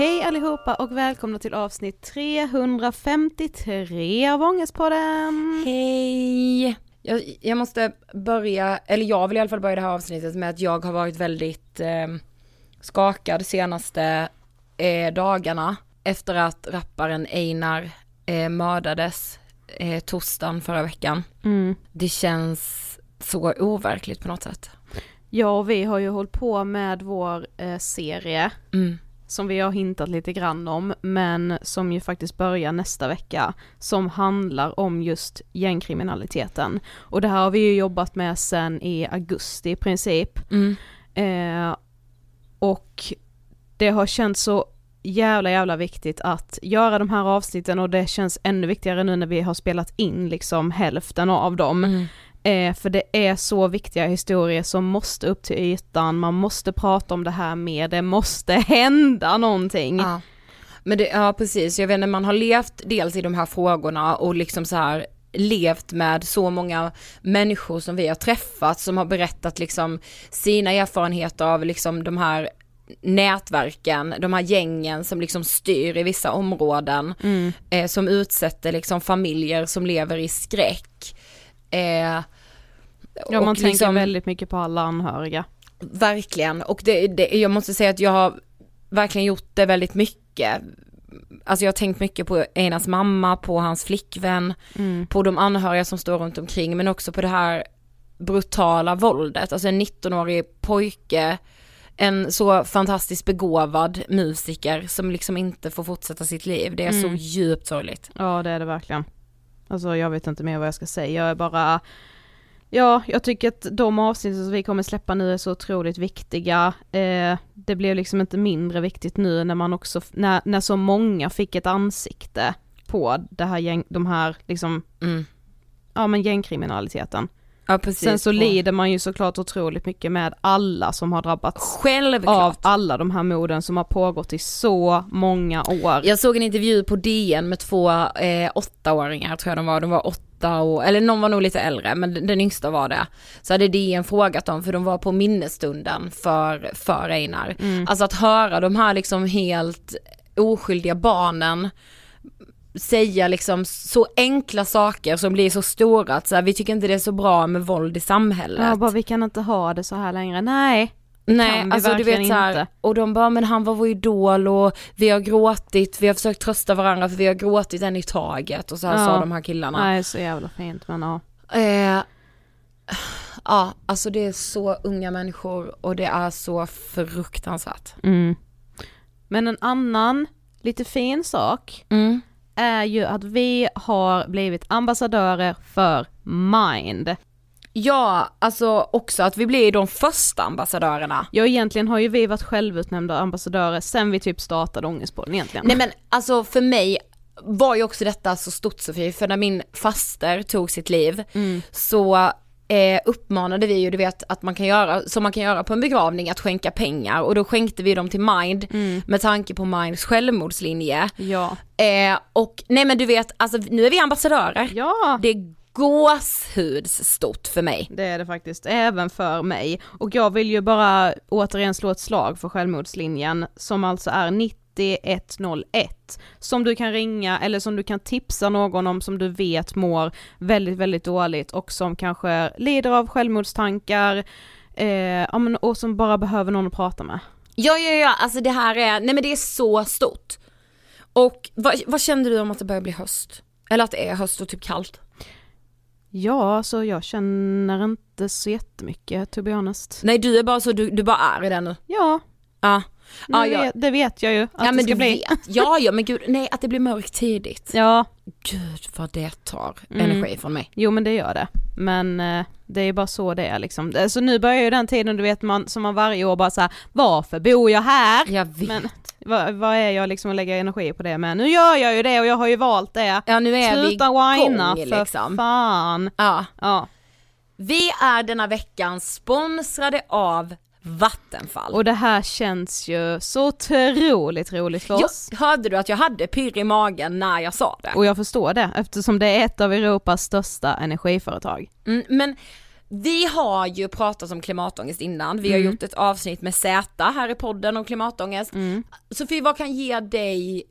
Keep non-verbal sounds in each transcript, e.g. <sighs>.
Hej allihopa och välkomna till avsnitt 353 av Ångestpodden! Hej! Jag, jag, måste börja, eller jag vill i alla fall börja det här avsnittet med att jag har varit väldigt eh, skakad senaste eh, dagarna efter att rapparen Einar eh, mördades eh, torsdagen förra veckan. Mm. Det känns så overkligt på något sätt. Ja, och vi har ju hållit på med vår eh, serie Mm. Som vi har hintat lite grann om, men som ju faktiskt börjar nästa vecka, som handlar om just gängkriminaliteten. Och det här har vi ju jobbat med sen i augusti i princip. Mm. Eh, och det har känts så jävla jävla viktigt att göra de här avsnitten och det känns ännu viktigare nu när vi har spelat in liksom hälften av dem. Mm. Eh, för det är så viktiga historier som måste upp till ytan, man måste prata om det här mer, det måste <laughs> hända någonting. Ja. Men det, ja precis, jag vet inte, man har levt dels i de här frågorna och liksom så här levt med så många människor som vi har träffat som har berättat liksom sina erfarenheter av liksom de här nätverken, de här gängen som liksom styr i vissa områden, Mm. eh, som utsätter liksom familjer som lever i skräck. Eh, Ja man tänker liksom- väldigt mycket på alla anhöriga. Verkligen, och det, det, jag måste säga att jag har verkligen gjort det väldigt mycket. Alltså jag har tänkt mycket på Einas mamma, på hans flickvän, Mm. på de anhöriga som står runt omkring, men också på det här brutala våldet. Alltså en 19-årig pojke, en så fantastiskt begåvad musiker som liksom inte får fortsätta sitt liv. Det är så Mm. djupt sorgligt. Ja det är det verkligen. Alltså jag vet inte mer vad jag ska säga, jag är bara Ja, jag tycker att de avsnitten som vi kommer släppa nu är så otroligt viktiga. Eh, det blev liksom inte mindre viktigt nu när man också, när, när så många fick ett ansikte på det här gäng, de här liksom, Mm. ja men gängkriminaliteten. Ja precis. Sen så lider man ju såklart otroligt mycket med alla som har drabbats Självklart. av alla de här morden som har pågått i så många år. Jag såg en intervju på DN med två eh, åttaåringar tror jag de var, de var åtta och, eller någon var nog lite äldre men den, yngsta var det. Så hade DN frågat dem för de var på minnesstunden för, för Einar. Alltså att höra de här liksom helt oskyldiga barnen säga liksom så enkla saker som blir så stora att så här, vi tycker inte det är så bra med våld i samhället. Ja, bara vi kan inte ha det så här längre. Nej, Nej, kan vi alltså du vet så här, inte. och de bara, men han var vår idol och vi har gråtit, vi har försökt trösta varandra för vi har gråtit en i taget och så här Ja. sa de här killarna. nej så jävla fint men ja. Eh, ja, alltså det är så unga människor och det är så fruktansvärt. Mm. Men en annan lite fin sak Mm. Är ju att vi har blivit ambassadörer för Mind. Ja, alltså också att vi blir de första ambassadörerna. Ja egentligen har ju vi varit självutnämnda ambassadörer sen vi typ startade Ångestpodden egentligen. Nej men alltså för mig var ju också detta så stort Sofie, för när min faster tog sitt liv så eh, uppmanade vi ju, du vet att man kan göra, som man kan göra på en begravning, att skänka pengar och då skänkte vi dem till Mind med tanke på Minds självmordslinje. Ja. Eh, och nej men du vet, alltså nu är vi ambassadörer. Ja, Det gåshudsstort för mig. det är det faktiskt, även för mig. Och jag vill ju bara återigen slå ett slag för självmordslinjen som alltså är 9101 som du kan ringa eller som du kan tipsa någon om som du vet mår väldigt, väldigt dåligt och som kanske lider av självmordstankar eh, och som bara behöver någon att prata med. Ja, ja, ja, alltså det här är, nej men det är så stort. Och vad, vad kände du om att det börjar bli höst? Eller att det är höst och typ kallt? Ja, så jag känner inte så jättemycket to be honest. Nej du är bara så, du, du bara är i den nu. Ja, Ja. Ja, ja. vet, det vet jag ju att ja det ska bli. vet, <laughs> ja ja men gud, nej att det blir mörkt tidigt. Ja, Gud vad det tar Mm. energi från mig. jo men det gör det. Men eh, det är bara så det är liksom. Eh, Så nu börjar ju den tiden du vet man, som man varje år bara såhär, varför bor jag här? Jag vet. Men vad, vad är jag liksom att lägga energi på det med? Nu gör jag ju det och jag har ju valt det. Ja nu är Sluta vi whina för liksom. fan. Ja. Ja, Vi är denna veckan sponsrade av Vattenfall. och det här känns ju så otroligt roligt för oss. jag, hörde du att jag hade pirr i magen när jag sa det? Och jag förstår det eftersom det är ett av Europas största energiföretag. Mm, men vi har ju pratat om klimatångest innan, vi har Mm. gjort ett avsnitt med Z här i podden om klimatångest. Mm. Sofie, vad kan ge dig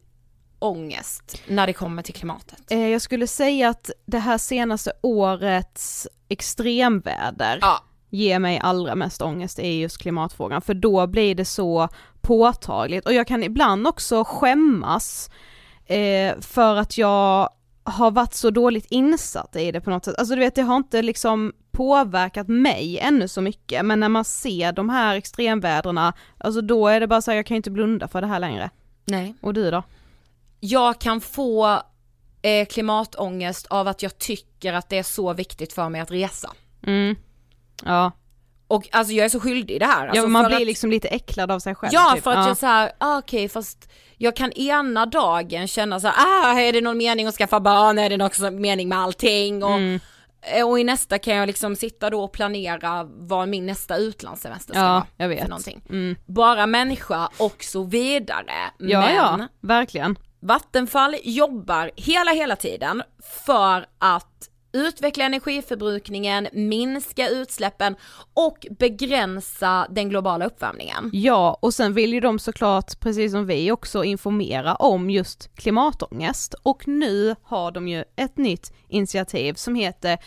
ångest när det kommer till klimatet? Eh, Jag skulle säga att det här senaste årets extremväder Ja. Ger mig allra mest ångest i just klimatfrågan, för då blir det så påtagligt och jag kan ibland också skämmas eh, för att jag har varit så dåligt insatt i det på något sätt. Alltså du vet, det har inte liksom påverkat mig ännu så mycket, men när man ser de här extremväderna, alltså då är det bara så här, jag kan ju inte blunda för det här längre. Nej. Och du då? Jag kan få eh, klimatångest av att jag tycker att det är så viktigt för mig att resa. Mm. Ja, Och alltså jag är så skyldig i det här. Alltså, ja man för blir att, liksom lite äcklad av sig själv. Ja typ. för att jag såhär, ah, okej fast jag kan ena dagen känna så här, ah är det någon mening att skaffa barn, är det någon mening med allting och, Mm. och i nästa kan jag liksom sitta då och planera vad min nästa utlandssemester ska Ja, vara. jag För vet. någonting. Mm. Bara människa och så vidare. Ja, Men ja, verkligen. Vattenfall jobbar hela, hela tiden för att utveckla energiförbrukningen, minska utsläppen och begränsa den globala uppvärmningen. Ja, och sen vill ju de såklart, precis som vi också, informera om just klimatångest. Och nu har de ju ett nytt initiativ som heter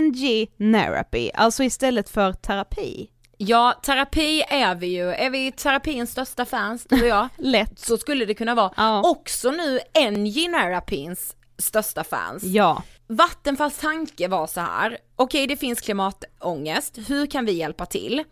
NG Therapy, alltså istället för terapi. Ja, terapi är vi ju, är vi terapins största fans, du och jag? <laughs> Lätt. Så skulle det kunna vara. Ja. Också nu Engine-terapins största fans. Ja, Vattenfalls tanke var så här. okej det finns klimatångest, hur kan vi hjälpa till?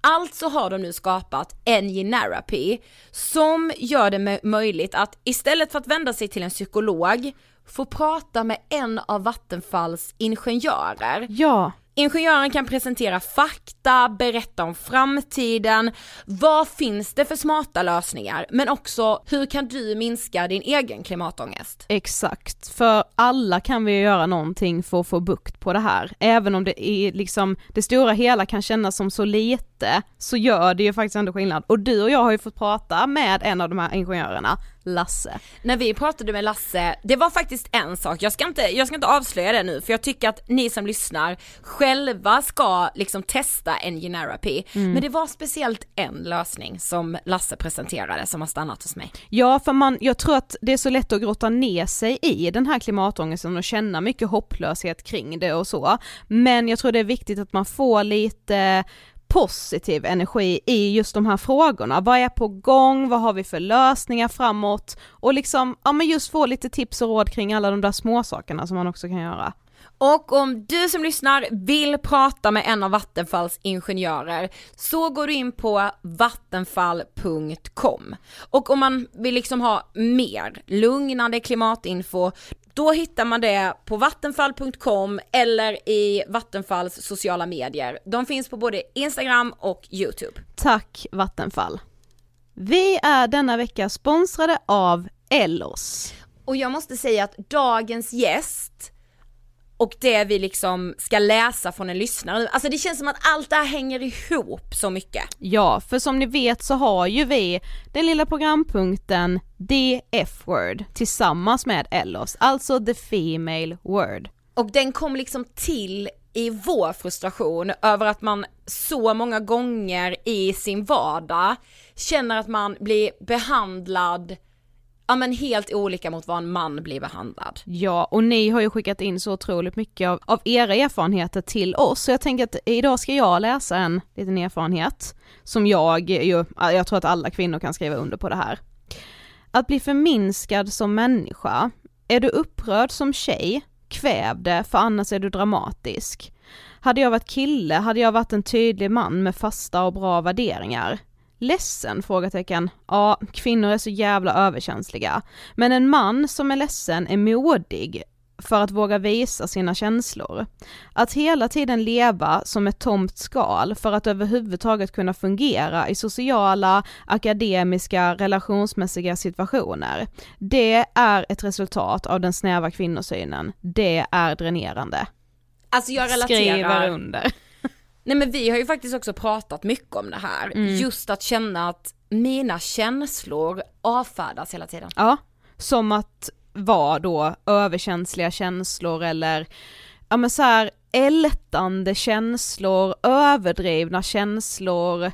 Alltså har de nu skapat Engine-therapy som gör det mö- möjligt att istället för att vända sig till en psykolog, få prata med en av Vattenfalls ingenjörer. ja, Ingenjören kan presentera fakta, berätta om framtiden, vad finns det för smarta lösningar, men också hur kan du minska din egen klimatångest? exakt. För alla kan vi göra någonting för att få bukt på det här. Även om det i liksom det stora hela kan kännas som så lite, så gör det ju faktiskt ändå skillnad. Och du och jag har ju fått prata med en av de här ingenjörerna, Lasse. När vi pratade med Lasse, det var faktiskt en sak, jag ska inte, jag ska inte avslöja det nu för jag tycker att ni som lyssnar själva ska liksom testa Engine-therapy, men det var speciellt en lösning som Lasse presenterade som har stannat hos mig. Ja, för man, jag tror att det är så lätt att grotta ner sig i den här klimatångesten och känna mycket hopplöshet kring det och så. Men jag tror det är viktigt att man får lite positiv energi i just de här frågorna. Vad är på gång? Vad har vi för lösningar framåt? Och liksom, ja men just få lite tips och råd kring alla de där små sakerna som man också kan göra. Och om du som lyssnar vill prata med en av Vattenfalls ingenjörer så går du in på vattenfall.com. Och om man vill liksom ha mer lugnande klimatinfo då hittar man det på vattenfall.com eller i Vattenfalls sociala medier. De finns på både Instagram och YouTube. Tack Vattenfall. Vi är denna vecka sponsrade av Ellos. Och jag måste säga att dagens gäst och det vi liksom ska läsa från en lyssnare nu, alltså det känns som att allt det här hänger ihop så mycket. Ja, för som ni vet så har ju vi den lilla programpunkten The F-word tillsammans med Ellos, alltså the female word. Och den kom liksom till i vår frustration över att man så många gånger i sin vardag känner att man blir behandlad ja men helt olika mot vad en man blir behandlad. Ja, och ni har ju skickat in så otroligt mycket av, av era erfarenheter till oss, så jag tänker att idag ska jag läsa en liten erfarenhet som jag ju, jag tror att alla kvinnor kan skriva under på det här. Att bli förminskad som människa, är du upprörd som tjej, kväv det för annars är du dramatisk. Hade jag varit kille hade jag varit en tydlig man med fasta och bra värderingar. Ledsen? Frågetecken. Ja, kvinnor är så jävla överkänsliga. Men en man som är ledsen är modig för att våga visa sina känslor. Att hela tiden leva som ett tomt skal för att överhuvudtaget kunna fungera i sociala, akademiska, relationsmässiga situationer. Det är ett resultat av den snäva kvinnosynen. Det är dränerande. Alltså jag Skriver relaterar. under. Nej men vi har ju faktiskt också pratat mycket om det här. Mm. Just att känna att mina känslor avfärdas hela tiden. Ja, som att vara då överkänsliga känslor eller ja men så här ältande känslor, överdrivna känslor.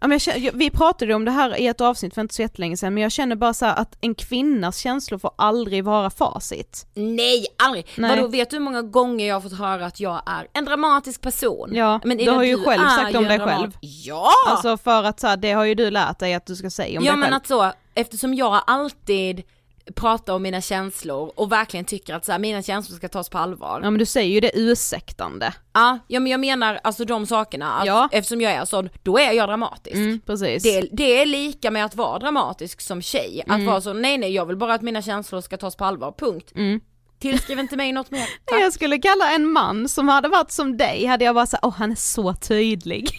Ja, men känner, vi pratade om det här i ett avsnitt för inte så jättelänge sedan men jag känner bara så att en kvinnas känslor får aldrig vara facit. Nej, aldrig! Nej. Vadå, vet du hur många gånger jag har fått höra att jag är en dramatisk person? Ja, men du har ju själv är sagt om dig själv. Ja! Alltså för att så här, det har ju du lärt dig att du ska säga om ja dig men själv. att så, eftersom jag alltid pratar om mina känslor och verkligen tycker att så här, mina känslor ska tas på allvar. Ja men du säger ju det ursäktande. Ja, ja men jag menar alltså de sakerna, att Ja. eftersom jag är sån, då är jag dramatisk. Mm, precis. Det, det är lika med att vara dramatisk som tjej, att Mm. vara så nej nej jag vill bara att mina känslor ska tas på allvar, punkt. Mm. Tillskriv inte mig något mer, <laughs> tack. Jag skulle kalla en man som hade varit som dig, hade jag bara sagt, åh han är så tydlig. <laughs>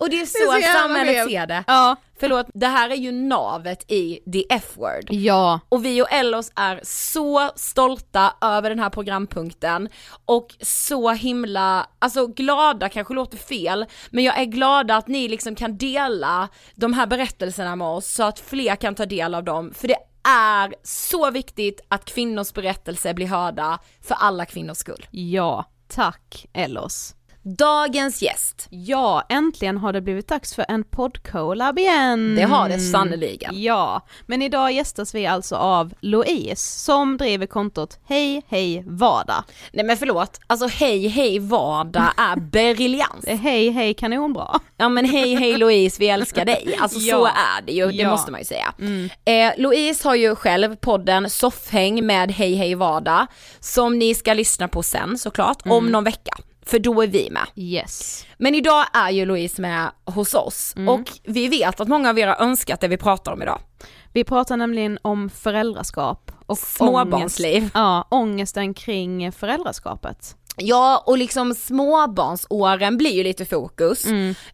Och det är Det är så, så samhället fel. ser det. Ja. Förlåt, det här är ju navet i the F-word. Ja. Och vi och Ellos är så stolta över den här programpunkten och så himla, alltså glada kanske låter fel, men jag är glada att ni liksom kan dela de här berättelserna med oss så att fler kan ta del av dem, för det är så viktigt att kvinnors berättelser blir hörda för alla kvinnors skull. Ja, tack Ellos. Dagens gäst, Ja, äntligen har det blivit dags för en poddcollab igen. det har det sannerligen. Ja, men idag gästas vi alltså av Louise som driver kontot Hej Hej Vardag. Nej men förlåt, alltså hej hej vardag är <laughs> briljans. Hej Hej kanonbra. Ja men hej hej Louise, vi älskar dig. Alltså så Ja. är det ju, det Ja. måste man ju säga. Eh, Louise har ju själv podden Soffhäng med Hej hej vardag, som ni ska lyssna på sen såklart, om någon vecka. För då är vi med. Yes. Men idag är ju Louise med hos oss och vi vet att många av er har önskat det vi pratar om idag. Vi pratar nämligen om föräldraskap och Småbarnsliv. Ångest, ja, ångesten kring föräldraskapet. Ja och liksom småbarnsåren blir ju lite fokus.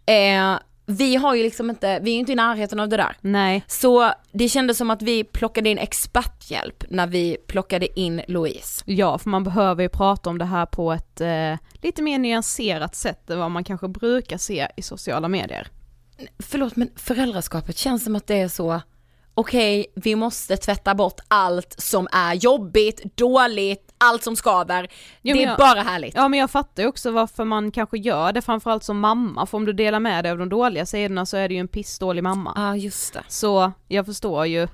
Eh, vi har ju liksom inte, vi är ju inte i närheten av det där. Nej, Så det kändes som att vi plockade in experthjälp när vi plockade in Louise. ja för man behöver ju prata om det här på ett eh, lite mer nyanserat sätt än vad man kanske brukar se i sociala medier. Förlåt men föräldraskapet känns som att det är så, okej vi måste tvätta bort allt som är jobbigt, dåligt, allt som skaver. Jo, det är jag- bara härligt. Ja men jag fattar ju också varför man kanske gör det, framförallt som mamma, för om du delar med dig av de dåliga sidorna så är du ju en pissdålig mamma. Ja just det. Så jag förstår ju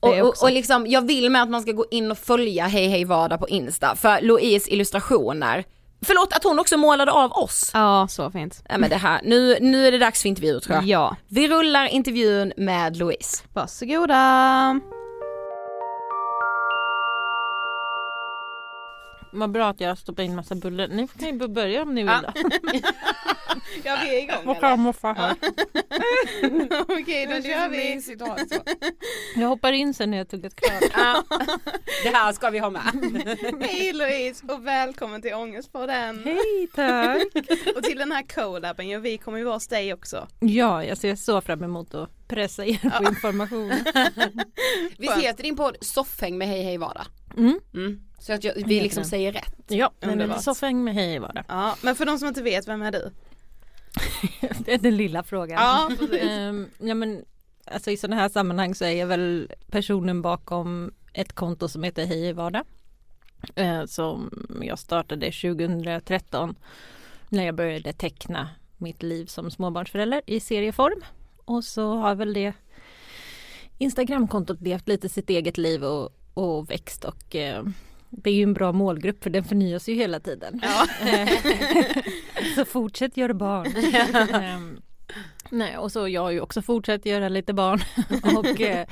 Och, och, och liksom, jag vill med att man ska gå in och följa Hej Hej Vardag på Insta, för Louise illustrationer, förlåt att hon också målade av oss. Ja, så fint. Nej men det här, nu, nu är det dags för intervju tror jag. Ja, Vi rullar intervjun med Louise. varsågoda. Vad bra att jag stoppar in massa bullar. Ni kan ju börja om ni vill. då. <laughs> <laughs> <laughs> Ja, vi är igång Morfar och morfar här. <laughs> Okej, då kör vi. <laughs> Jag hoppar in sen när jag tuggat klart. Det här ska vi ha med. Hej Louise och välkommen till Ångestpodden. Hej tack! Och till den här collaben, ja vi kommer ju vara hos dig också. Ja, jag ser så fram emot att pressa er på information. Vi heter din podd Soffhäng med Hej Hej Vardag. Mm. Mm. Så att jag, vi liksom säger rätt. Ja, men Underbart. soffhäng med hej var det. Ja, men för de som inte vet, vem är du? <laughs> Det är den lilla frågan. Ja. <laughs> Ehm, ja men alltså i sådana här sammanhang så är jag väl personen bakom ett konto som heter Hej i vardag. Eh, som jag startade 2013 när jag började teckna mitt liv som småbarnsförälder i serieform. Och så har väl det Instagramkontot levt lite sitt eget liv och, och växt och eh, det är ju en bra målgrupp för den förnyas ju hela tiden. Eh, <laughs> så fortsätt göra barn. <laughs> Ehm, nej, och så jag har ju också fortsatt göra lite barn <laughs> och eh,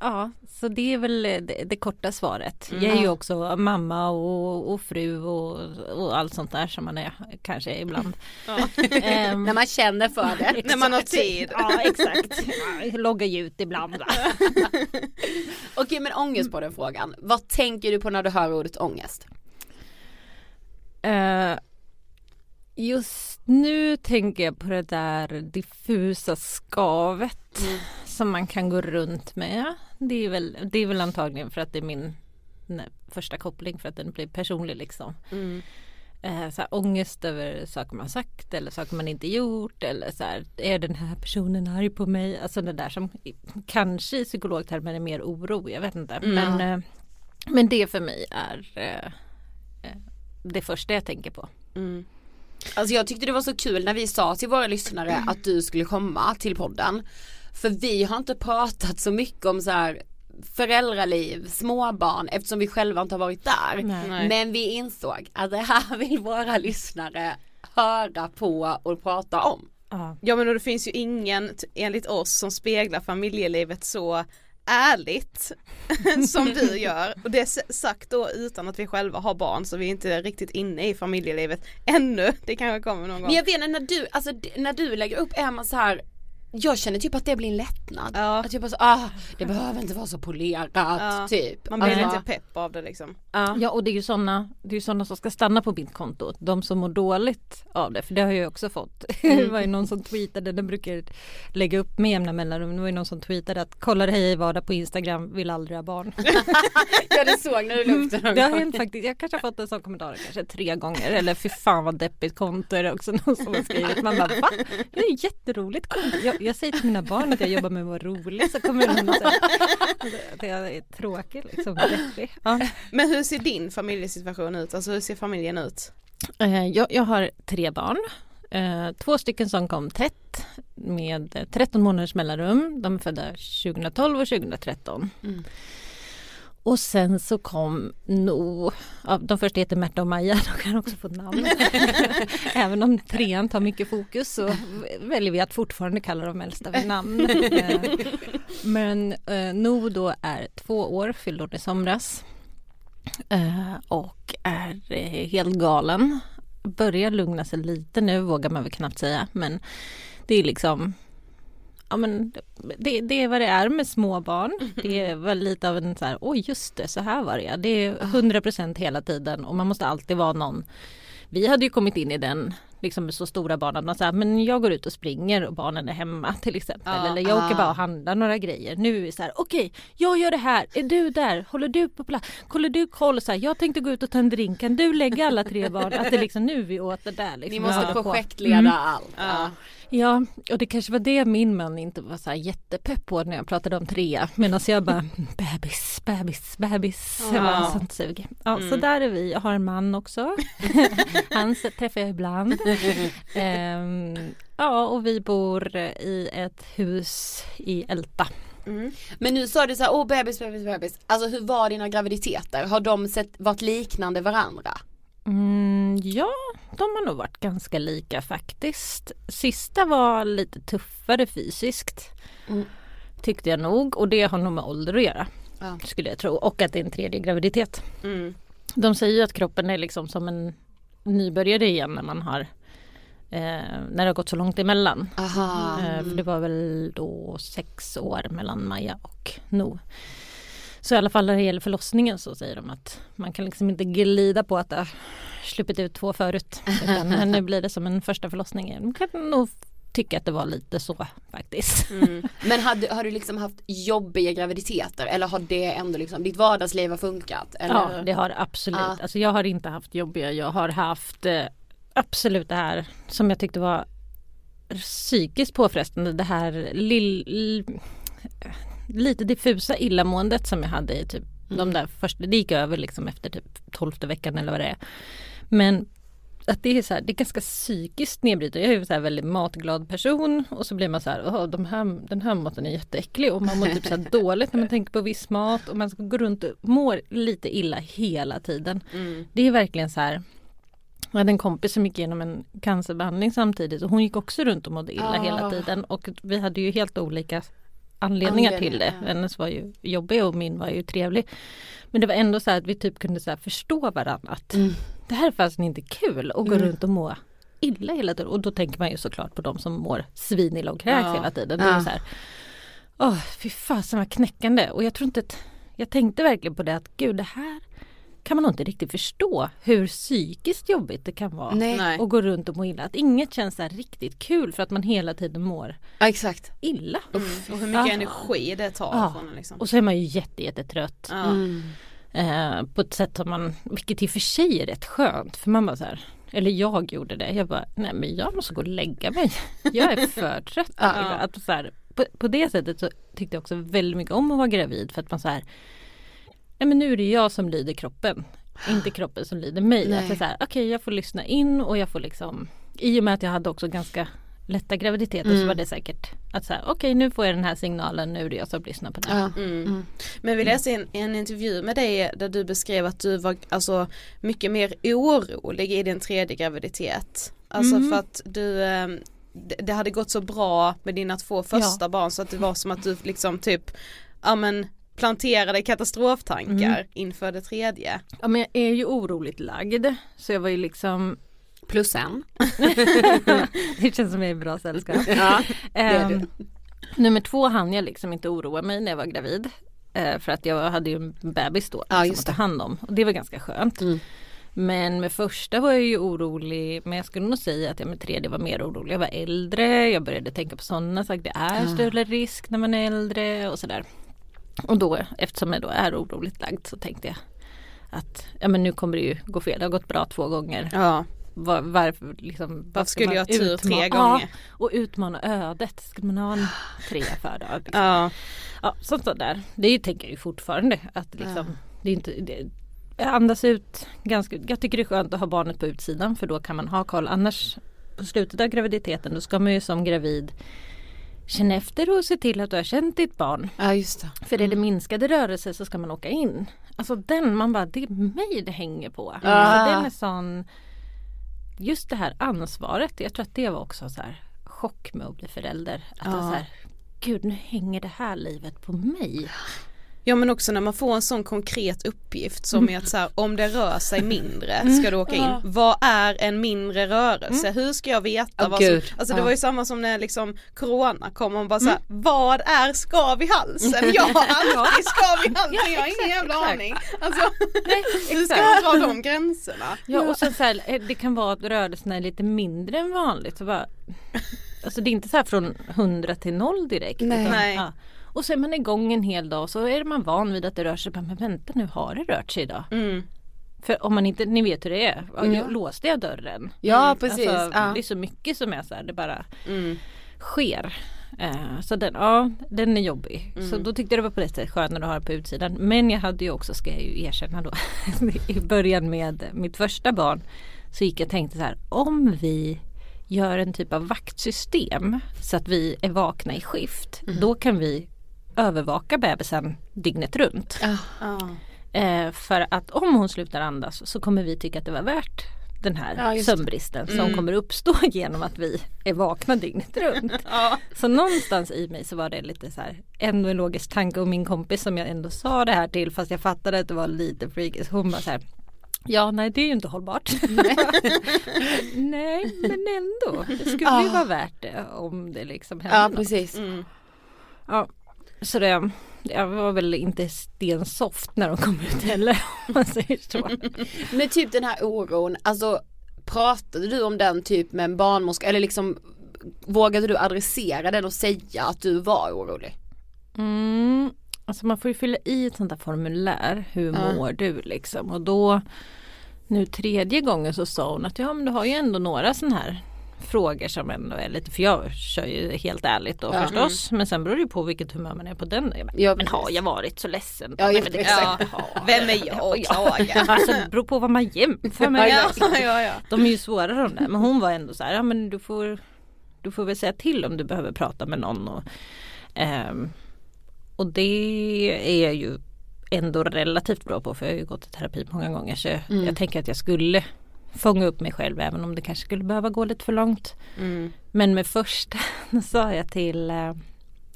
Ja, så det är väl det, det korta svaret. Jag är ju också mamma och, och fru och, och allt sånt där som man är kanske ibland. <laughs> Ehm, När man känner för det. <laughs> När man har tid. Ja exakt. Ja, loggar ju ut ibland. <laughs> Okej men ångest på den frågan. Vad tänker du på när du hör ordet ångest? Eh, just nu tänker jag på det där diffusa skavet som man kan gå runt med. Det är, väl, det är väl antagligen för att det är min nej, första koppling för att den blir personlig liksom. Eh, så här, ångest över saker man sagt eller saker man inte gjort eller så här, är den här personen arg på mig? Alltså det där som kanske i psykologtermer är mer oro, jag vet inte. Men, eh, men det för mig är eh, eh, det första jag tänker på. Alltså jag tyckte det var så kul när vi sa till våra lyssnare att du skulle komma till podden. För vi har inte pratat så mycket om så här föräldraliv, småbarn eftersom vi själva inte har varit där. Nej. Men vi insåg att det här <laughs> vill våra lyssnare höra på och prata om. Ja. Men och det finns ju ingen enligt oss som speglar familjelivet så ärligt <laughs> som du <laughs> gör och det är sagt då utan att vi själva har barn så vi är inte riktigt inne i familjelivet ännu. Det kanske kommer någon gång. Men jag vet när du, alltså när du lägger upp är man så här jag känner typ att det blir en lättnad. Ja. Att jag bara så, ah, det behöver inte vara så polerat Ja. typ. Man blir Alltså, lite pepp av det liksom. ja. Ja och det är ju sådana, det är ju sådana som ska stanna på mitt konto. De som mår dåligt av det. För det har jag ju också fått. <laughs> Det var ju någon som tweetade, den brukar lägga upp med jämna mellanrum. Det var ju någon som tweetade att kollar hej i vardag på Instagram, vill aldrig ha barn. <laughs> Jag det såg när du la upp det Det har hänt faktiskt. Jag kanske har fått en sån kommentar kanske tre gånger. Eller fy fan vad deppigt konto är det också <laughs> någon som har skrivit. Man bara va? Det är jätteroligt konto. Jag, jag säger till mina barn att jag jobbar med att vara rolig så kommer någon och säger att jag är tråkig liksom. Deppig. Ja. Men hur ser din familjesituation ut? Alltså hur ser familjen ut? Eh, Jag, jag har tre barn. Eh, Två stycken som kom tätt med eh, 13 månaders mellanrum. De är födda 2012 och 2013. Och sen så kom No, ja, de första heter Märta och Maja, <laughs> de kan också få namn. <laughs> Även om trean tar mycket fokus så väljer vi att fortfarande kalla de äldsta vid namn. <laughs> Men eh, No då är två år, fyllde hon i somras. Eh, och är eh, helt galen. Börjar lugna sig lite nu vågar man väl knappt säga men det är liksom Ja men det, det är vad det är med små barn. Det är väl lite av en så här, oj just det, så här var det ja. Det är 100% hela tiden och man måste alltid vara någon. Vi hade ju kommit in i den liksom med så stora barn att man säger men jag går ut och springer och barnen är hemma till exempel. Ja, Eller jag åker bara och handlar några grejer. Nu är vi så här, okej jag gör det här, är du där, håller du på plats, håller du koll så här, jag tänkte gå ut och ta en drink, kan du lägga alla tre barn? Att det liksom nu är vi åt det där. Liksom, Ni måste på. projektleda Mm. allt. Ja. Ja, och det kanske var det min man inte var så här jättepepp på när jag pratade om trea. Medan jag bara <laughs> bebis, bebis, bebis. Jag bara, Ja. sånt sug. Ja, så där är vi. Jag har en man också. <laughs> Han träffar jag ibland. <laughs> Ehm, ja, och vi bor i ett hus i Älta. Men nu sa du så här, åh bebis, bebis, bebis. Alltså hur var dina graviditeter? Har de sett, varit liknande varandra? Mm, ja, de har nog varit ganska lika faktiskt. Sista var lite tuffare fysiskt. Mm. Tyckte jag nog och det har nog med ålder att göra. Ja. Skulle jag tro. Och att det är en tredje graviditet. Mm. De säger ju att kroppen är liksom som en nybörjare igen när man har eh, när det har gått så långt emellan. Aha. Eh, för det var väl då sex år mellan Maja och No. Så i alla fall när det gäller förlossningen så säger de att man kan liksom inte glida på att det har sluppit ut två förut. Utan nu blir det som en första förlossning. Man kan nog tycka att det var lite så faktiskt. Men hade, har du liksom haft jobbiga graviditeter eller har det ändå liksom, ditt vardagsliv har funkat? Eller? Ja det har absolut. Ja. Alltså jag har inte haft jobbiga. Jag har haft eh, absolut det här som jag tyckte var psykiskt påfrestande. Det här lill, lite diffusa illamåendet som jag hade i typ de där första, det gick över liksom efter typ tolfte veckan eller vad det är. Men att det är så här, det är ganska psykiskt nedbrytande. Jag är ju så här väldigt matglad person och så blir man så här, "Åh, de här, den här maten är jätteäcklig och man mår typ så här <laughs> dåligt när man tänker på viss mat och man ska gå runt och mår lite illa hela tiden. Det är verkligen så här jag hade en kompis som gick igenom en cancerbehandling samtidigt och hon gick också runt och mådde illa Ah. hela tiden och vi hade ju helt olika anledningar till det. Ja. Hennes var ju jobbig och min var ju trevlig. Men det var ändå så här att vi typ kunde så förstå varandra. Att Mm. Det här är faktiskt inte kul att gå runt och må illa hela tiden. Och då tänker man ju såklart på de som mår svinilla och kräks Ja. hela tiden. Det Ja. är så här, Åh, fy fasen vad knäckande. Och jag tror inte att, jag tänkte verkligen på det att gud det här kan man nog inte riktigt förstå hur psykiskt jobbigt det kan vara. Nej. Och gå runt och må illa. Att inget känns här riktigt kul för att man hela tiden mår Ja exakt. illa. Och hur mycket Ja. energi det tar Ja. från liksom. Och så är man ju jätte, jättetrött. Ja. Mm. Eh, på ett sätt som man, vilket i och för sig är rätt skönt. För man bara så här, eller jag gjorde det. Jag bara, nej men jag måste gå och lägga mig. <laughs> Jag är för trött. Ja. att så här, på, på det sättet så tyckte jag också väldigt mycket om att vara gravid. För att man så här, nej men nu är det jag som lyder kroppen. Inte kroppen som lyder mig. Nej. Att det är så här, okej jag får lyssna in och jag får liksom, i och med att jag hade också ganska lätta graviditeter Mm. så var det säkert att så här, okej nu får jag den här signalen, nu är det jag som lyssnar på den. Ja. Mm. Men vi läste en, en intervju med dig där du beskrev att du var alltså mycket mer orolig i din tredje graviditet. Alltså Mm. för att du eh, det, hade gått så bra med dina två första barn så att det var som att du liksom typ ja men planterade katastroftankar Mm. inför det tredje. Ja men jag är ju oroligt lagd. Så jag var ju liksom Plus en. <laughs> Det känns som jag är i bra sällskap. <laughs> Ja, är Ehm, nummer två hann jag liksom inte oroa mig när jag var gravid. Eh, för att jag hade ju en bebis då Ja, liksom, just att ta hand om. Och det var ganska skönt. Mm. Men med första var jag ju orolig. Men jag skulle nog säga att jag med tredje var mer orolig. Jag var äldre. Jag började tänka på sådana saker. Det är större risk när man är äldre och sådär. Och då eftersom jag då är oroligt lagd så tänkte jag att ja men nu kommer det ju gå fel. Det har gått bra två gånger. Ja, Var, varför liksom, varför skulle jag ha tur utma- tre Ja, gånger? och utmana ödet. Skulle man ha en <sighs> tre för då? Liksom. Ja. Ja, sånt där. Det tänker jag ju fortfarande. Att liksom, det är inte, det, andas ut ganska, jag tycker det är skönt att ha barnet på utsidan för då kan man ha koll. Annars på slutet av graviditeten då ska man ju som gravid känna efter och se till att du har känt ditt barn. Ja just det. För är det minskade rörelser så ska man åka in. Alltså den, man bara det är mig det hänger på. Ah. Alltså, den är sån Just det här ansvaret, jag tror att det var också så här chock med att bli förälder. Att var så här, Gud nu hänger det här livet på mig. Ja men också när man får en sån konkret uppgift som är att så här, om det rör sig mindre ska du åka in. Vad är en mindre rörelse? Hur ska jag veta Åh, vad som, alltså det var ju samma som när liksom corona kom och bara så här, vad är skav i halsen? <laughs> Jag har alltid skav i halsen, jag har ingen jävla exakt. aning. Alltså, <laughs> hur ska man dra de gränserna? Ja och sen så här, eh, det kan vara att rörelserna är lite mindre än vanligt. Så bara, <laughs> alltså det är inte så här från 100 till 0 direkt. Nej. Nej. ja. Och så är man igång en hel dag och så är man van vid att det rör sig. Men vänta nu har det rört sig idag. Mm. För om man inte, ni vet hur det är. Mm. Låste jag dörren? Ja precis. Alltså, ja. Det är så mycket som är så här, det bara Mm. sker. Eh, så den, ja, den är jobbig. Mm. Så då tyckte jag det var på det sättet skönare att ha det på utsidan. Men jag hade ju också, ska jag ju erkänna då, <laughs> i början med mitt första barn så gick jag och tänkte så här, om vi gör en typ av vaktsystem så att vi är vakna i skift, Mm. då kan vi övervaka bebisen dygnet runt. Ja. Eh, för att om hon slutar andas så kommer vi tycka att det var värt den här Ja, sömnbristen som Mm. kommer uppstå <laughs> genom att vi är vakna dygnet runt. <laughs> Ja. Så någonstans i mig så var det lite så här ändå en logisk tanke och min kompis som jag ändå sa det här till fast jag fattade att det var lite freakigt. Hon var så här Ja nej det är ju inte hållbart. nej <laughs> men ändå. Det skulle ju Ah. vara värt det om det liksom hände ja något. precis. Mm. Ja, så det jag var väl inte stensoft när de kom ut heller <laughs> om man säger så. Men typ den här oron, alltså pratade du om den typ med en barnmorska eller liksom vågade du adressera den och säga att du var orolig? Mm, alltså man får ju fylla i ett sånt där formulär. Hur Ja. mår du liksom? Och då nu tredje gången så sa hon att ja men du har ju ändå några sådana här frågor som ändå är lite, för jag kör ju helt ärligt då Ja. förstås. Men sen beror det ju på vilket humör man är på den. Jag bara, Ja, men har jag varit så ledsen? Ja, Nej, men det ha. Vem är jag att klaga? <laughs> Alltså det beror på vad man jämför med. <laughs> Ja, ja, ja. De är ju svåra de där. Men hon var ändå så här, ja men du får Du får väl säga till om du behöver prata med någon. Och, ehm, och det är jag ju ändå relativt bra på för jag har ju gått i terapi många gånger. Så Mm. jag tänker att jag skulle fånga upp mig själv även om det kanske skulle behöva gå lite för långt. Mm. Men med första <laughs> sa jag till eh,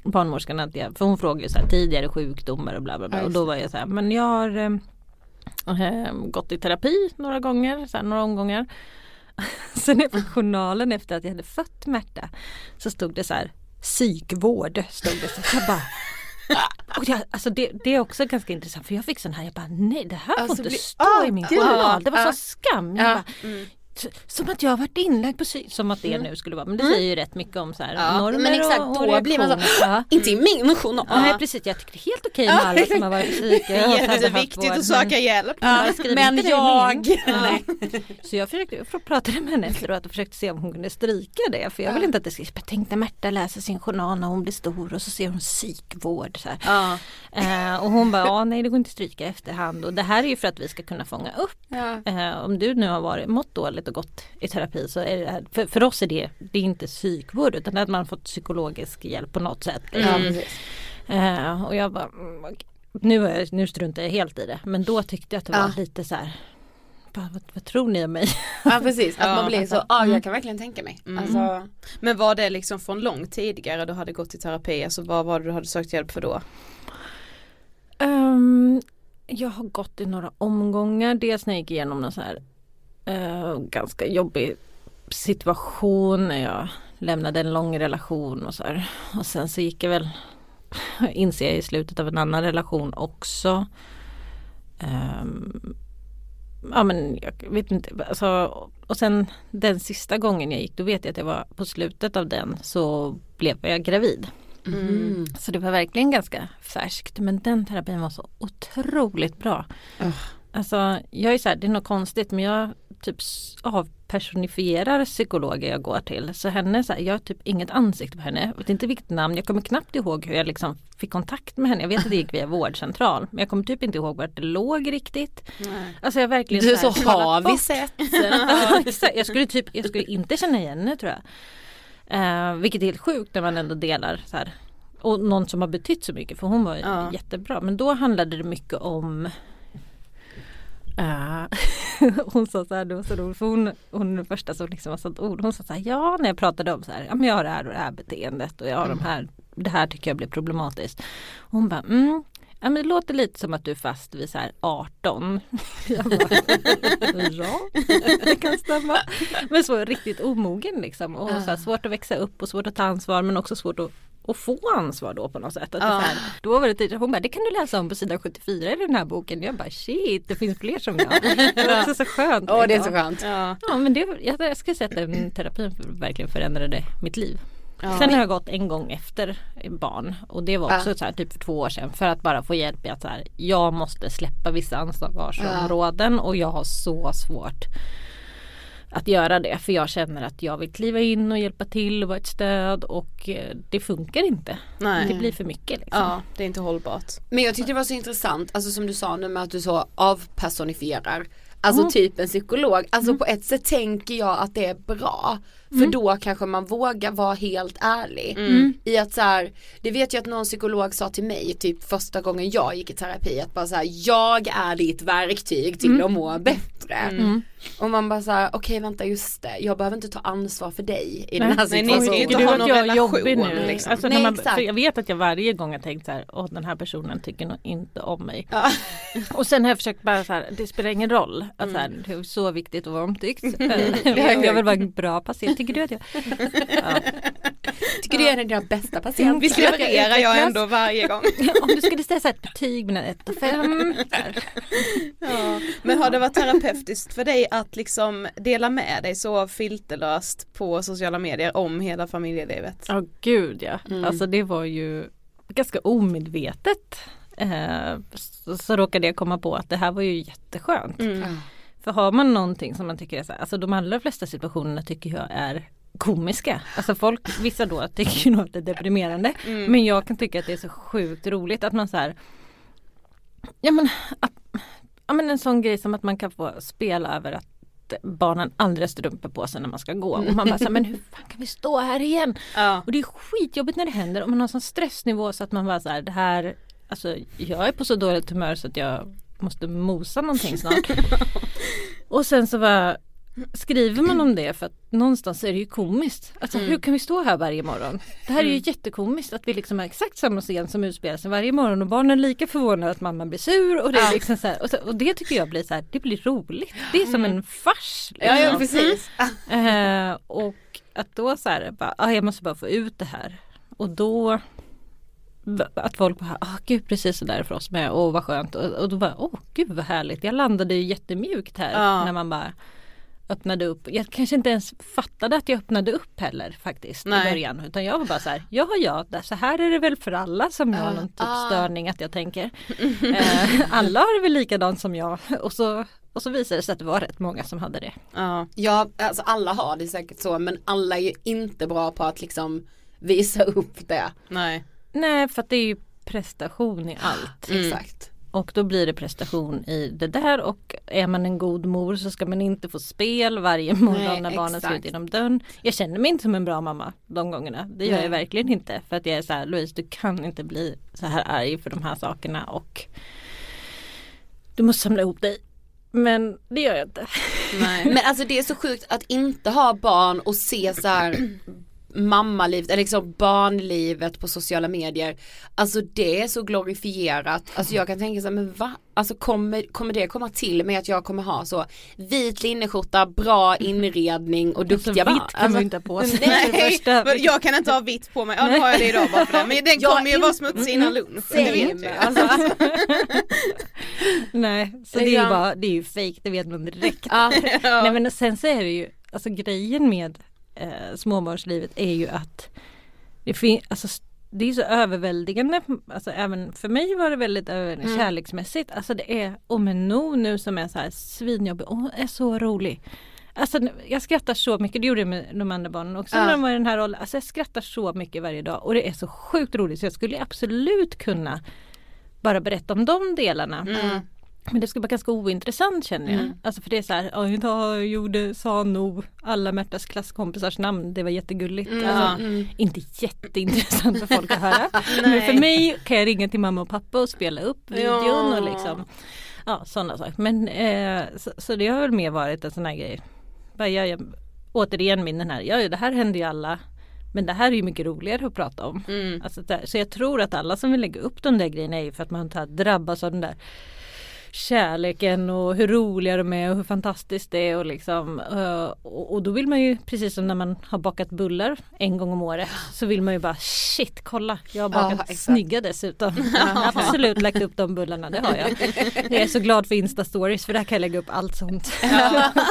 barnmorskan att jag, för hon frågade ju så här, tidigare sjukdomar och bla bla bla Ja, och då var jag så här, men jag har eh, gått i terapi några gånger, så här, några omgångar. <laughs> Sen i journalen efter att jag hade fött Märta så stod det så här psykvård. Stod det så jag bara <laughs> och jag, alltså det, det är också ganska intressant för jag fick sån här, jag bara nej det här får Alltså, inte bli- stå ah, i min journal. Det var så skam. Jag Ja. bara, som att jag har varit inlagd på psyk, som att det nu skulle vara. Men det säger ju rätt mycket om så här, Ja, normer men exakt, och, och då blir man så. Ja. <laughs> inte i min journal. Nej precis, jag tycker det är helt okej med alla som har varit på psyke. <laughs> Det är jätteviktigt att söka hjälp. Ja, men jag... <laughs> Nej. Så jag försökte, jag pratade med henne efteråt och försökte se om hon kunde stryka det. För jag vill inte att det ska, jag tänkte Märta läser sin journal när hon blir stor och så ser hon psykvård. Så. Eh, och hon bara, ja nej det går inte att stryka efterhand. Och det här är ju för att vi ska kunna fånga upp. Eh, om du nu har varit, mått dåligt och gått i terapi så är det här, för, för oss är det, det är inte psykvård utan att man fått psykologisk hjälp på något sätt. Ja, precis. Eh, och jag bara, mm, nu, nu struntar jag helt i det. Men då tyckte jag att det var Ja. lite så här, vad, vad tror ni om mig? <laughs> ja precis, att Ja, man blir så, ja jag kan verkligen tänka mig. Alltså, Men var det liksom från långt tidigare du hade gått i terapi? Alltså vad var det du hade sökt hjälp för då? Ehm, jag har gått i några omgångar. Dels när jag gick igenom en sån här eh, ganska jobbig situation när jag lämnade en lång relation och så här. Och sen så gick jag väl, <laughs> inser jag i slutet av en annan relation också. Ehm, ja men jag vet inte, alltså, och sen den sista gången jag gick då vet jag att jag var på slutet av den så blev jag gravid. mm. Så det var verkligen ganska färskt men den terapin var så otroligt bra. Alltså jag är så här, det är något konstigt men jag typ avpersonifierar psykologer jag går till. Så henne, så här, jag har typ inget ansikte på henne. Jag vet inte vilket namn, jag kommer knappt ihåg hur jag liksom fick kontakt med henne. Jag vet att det gick via vårdcentral men jag kommer typ inte ihåg vart det låg riktigt. Alltså jag verkligen Du är här, så skalat har vi bort. sett. <laughs> Ja, exakt. jag skulle typ, jag skulle inte känna igen henne tror jag. Eh, vilket är helt sjukt när man ändå delar så här. Och någon som har betytt så mycket för hon var Ja. jättebra. Men då handlade det mycket om eh, <laughs> hon sa så här, det var så roligt för hon, hon är den första som liksom har satt ord. Hon sa så här, ja när jag pratade om så här, ja men jag har det här och det här beteendet och jag har de här, det här tycker jag blir problematiskt. Hon bara, mm, ja men det låter lite som att du är fast vid så här 18. <laughs> Jag bara, <laughs> ja det kan stämma. Men så riktigt omogen liksom och så här, svårt att växa upp och svårt att ta ansvar men också svårt att och få ansvar då på något sätt. Att så här, då var det tydligt, hon bara det kan du läsa om på sidan 74 i den här boken. Jag bara shit det finns fler som jag. Det var också så skönt. Åh det är så skönt. Ja. Ja men det, jag, jag skulle säga att den terapin verkligen förändrade mitt liv. Sen har jag gått en gång efter barn och det var också Ja. så här, typ för två år sedan för att bara få hjälp i att så här, jag måste släppa vissa ansvarsområden och jag har så svårt att göra det för jag känner att jag vill kliva in och hjälpa till och vara ett stöd och eh, det funkar inte. Nej. Det blir för mycket liksom. Ja, det är inte hållbart. Men jag tyckte det var så intressant, alltså som du sa nu med att du så avpersonifierar Alltså typ en psykolog, alltså på ett sätt tänker jag att det är bra För då kanske man vågar vara helt ärlig. I att så här, det vet jag att någon psykolog sa till mig typ första gången jag gick i terapi att bara så här, jag är ditt verktyg till att må bättre. Och man bara så här, okej vänta just det, jag behöver inte ta ansvar för dig i den här Nej, ni ska situationen. ju inte Tycker du ha att någon jag relation, nu? liksom. Alltså, Nej, när man, för jag vet att jag varje gång har tänkt så här, åh den här personen tycker nog inte om mig. <laughs> Och sen har jag försökt bara så här, det spelar ingen roll. Att så här, det är så viktigt att vara omtyckt. <laughs> Eh, jag vill vara en bra patient. Tycker du att jag... <laughs> Ja. Tycker du är den dina bästa patienter? Visst levererar jag ändå varje gång. <laughs> Om du skulle så här ett betyg mellan 1 och 5. <laughs> Ja. Men har det varit terapeutiskt för dig att liksom dela med dig så filterlöst på sociala medier om hela familjelivet? Ja gud ja. Alltså det var ju ganska omedvetet. Eh, så, så råkade jag komma på att det här var ju jätteskönt. För har man någonting som man tycker är så här, alltså de allra flesta situationerna tycker jag är komiska. Alltså folk, vissa då tycker ju nog att det är deprimerande. Men jag kan tycka att det är så sjukt roligt att man så här Ja men, att, ja men en sån grej som att man kan få spela över att barnen aldrig har strumpor på sig när man ska gå. Och man bara så här, men hur fan kan vi stå här igen? Ja. Och det är skitjobbigt när det händer och man har sån stressnivå så att man bara så här, det här Alltså jag är på så dåligt humör så att jag måste mosa någonting snart. <laughs> och sen så var skriver man om det för att någonstans är det ju komiskt. Alltså Mm. hur kan vi stå här varje morgon? Det här är ju Mm. jättekomiskt att vi liksom har exakt samma scen som utspelar sig varje morgon och barnen är lika förvånade att mamma blir sur och det är liksom så här, och, så, och det tycker jag blir så här, det blir roligt. Det är som en fars. Ja, ja liksom. precis. Eh, och att då så här, bara, ah, jag måste bara få ut det här. Och då att folk bara, ah gud precis så där för oss med, åh vad skönt. Och, och då bara, åh gud vad härligt. Jag landade ju jättemjukt här Ja. när man bara öppnade upp. Jag kanske inte ens fattade att jag öppnade upp heller faktiskt Nej. i början. Utan jag var bara så här, ja ja, så här är det väl för alla som har någon typ Ah. störning att jag tänker. <laughs> eh, alla har det väl likadant som jag. Och så, och så visade det sig att det var rätt många som hade det. Ja. Ja, alltså alla har det säkert så men alla är ju inte bra på att liksom visa upp det. Nej. Nej, för att det är ju prestation i allt. Exakt. Och då blir det prestation i det där och är man en god mor så ska man inte få spel varje morgon Nej, när barnen ska ut genom dörren. Jag känner mig inte som en bra mamma de gångerna. Det gör Nej. jag verkligen inte. För att jag är så här, Louise du kan inte bli så här arg för de här sakerna och du måste samla ihop dig. Men det gör jag inte. Nej. Men alltså det är så sjukt att inte ha barn och se så här mammalivet eller liksom barnlivet på sociala medier. Alltså det är så glorifierat. Alltså jag kan tänka så här, men va? Alltså kommer, kommer det komma till med att jag kommer ha så vit linneskjorta, bra inredning och duktiga Alltså, barn? vitt kan man ju inte ha på sig. Nej. Men jag kan inte ha vitt på mig, ja nu har jag det idag bara för det. Men den Jag kommer ju vara smutsig innan lunch, det vet jag. Alltså, Nej, så det är ju bara, det är ju fake, det vet man direkt. ja. <laughs> Nej men sen så är det ju, alltså grejen med eh, småbarnslivet är ju att det finns, alltså det är så överväldigande, alltså även för mig var det väldigt överväldigande kärleksmässigt. Alltså det är, No nu som är så här svinjobbig, hon är så rolig. Alltså jag skrattar så mycket, det gjorde jag med de andra barnen också Ja. när de var i den här rollen. Alltså jag skrattar så mycket varje dag och det är så sjukt roligt så jag skulle absolut kunna bara berätta om de delarna. Mm. Men det skulle vara ganska ointressant känner jag. Mm. Alltså för det är så här, "Ja, idag gjorde, sa nog alla Märtas klasskompisars namn, det var jättegulligt. Mm. Alltså, Mm. Inte jätteintressant för folk att höra. <laughs> Men för mig kan jag ringa till mamma och pappa och spela upp videon Ja. och liksom Ja sådana saker. Men eh, så, så det har väl mer varit en sån här grej. Bara, jag, jag, återigen min den här, ja det här händer ju alla. Men det här är ju mycket roligare att prata om. Mm. Alltså, så jag tror att alla som vill lägga upp de där grejerna är ju för att man drabbas av den där kärleken och hur roliga de är och hur fantastiskt det är och liksom eh, och, då vill man ju precis som när man har bakat bullar en gång om året så vill man ju bara shit kolla jag har bakat Ja, exakt. snygga dessutom. <laughs> Har <laughs> absolut lagt upp de bullarna, det har jag. Jag är så glad för Insta stories för där kan jag lägga upp allt sånt.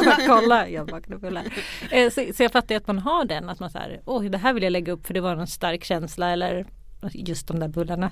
Bara <laughs> kolla jag bakade bullar. Eh, Så, så jag fattar att man har den att man säger oj det här vill jag lägga upp för det var en stark känsla eller just de där bullarna.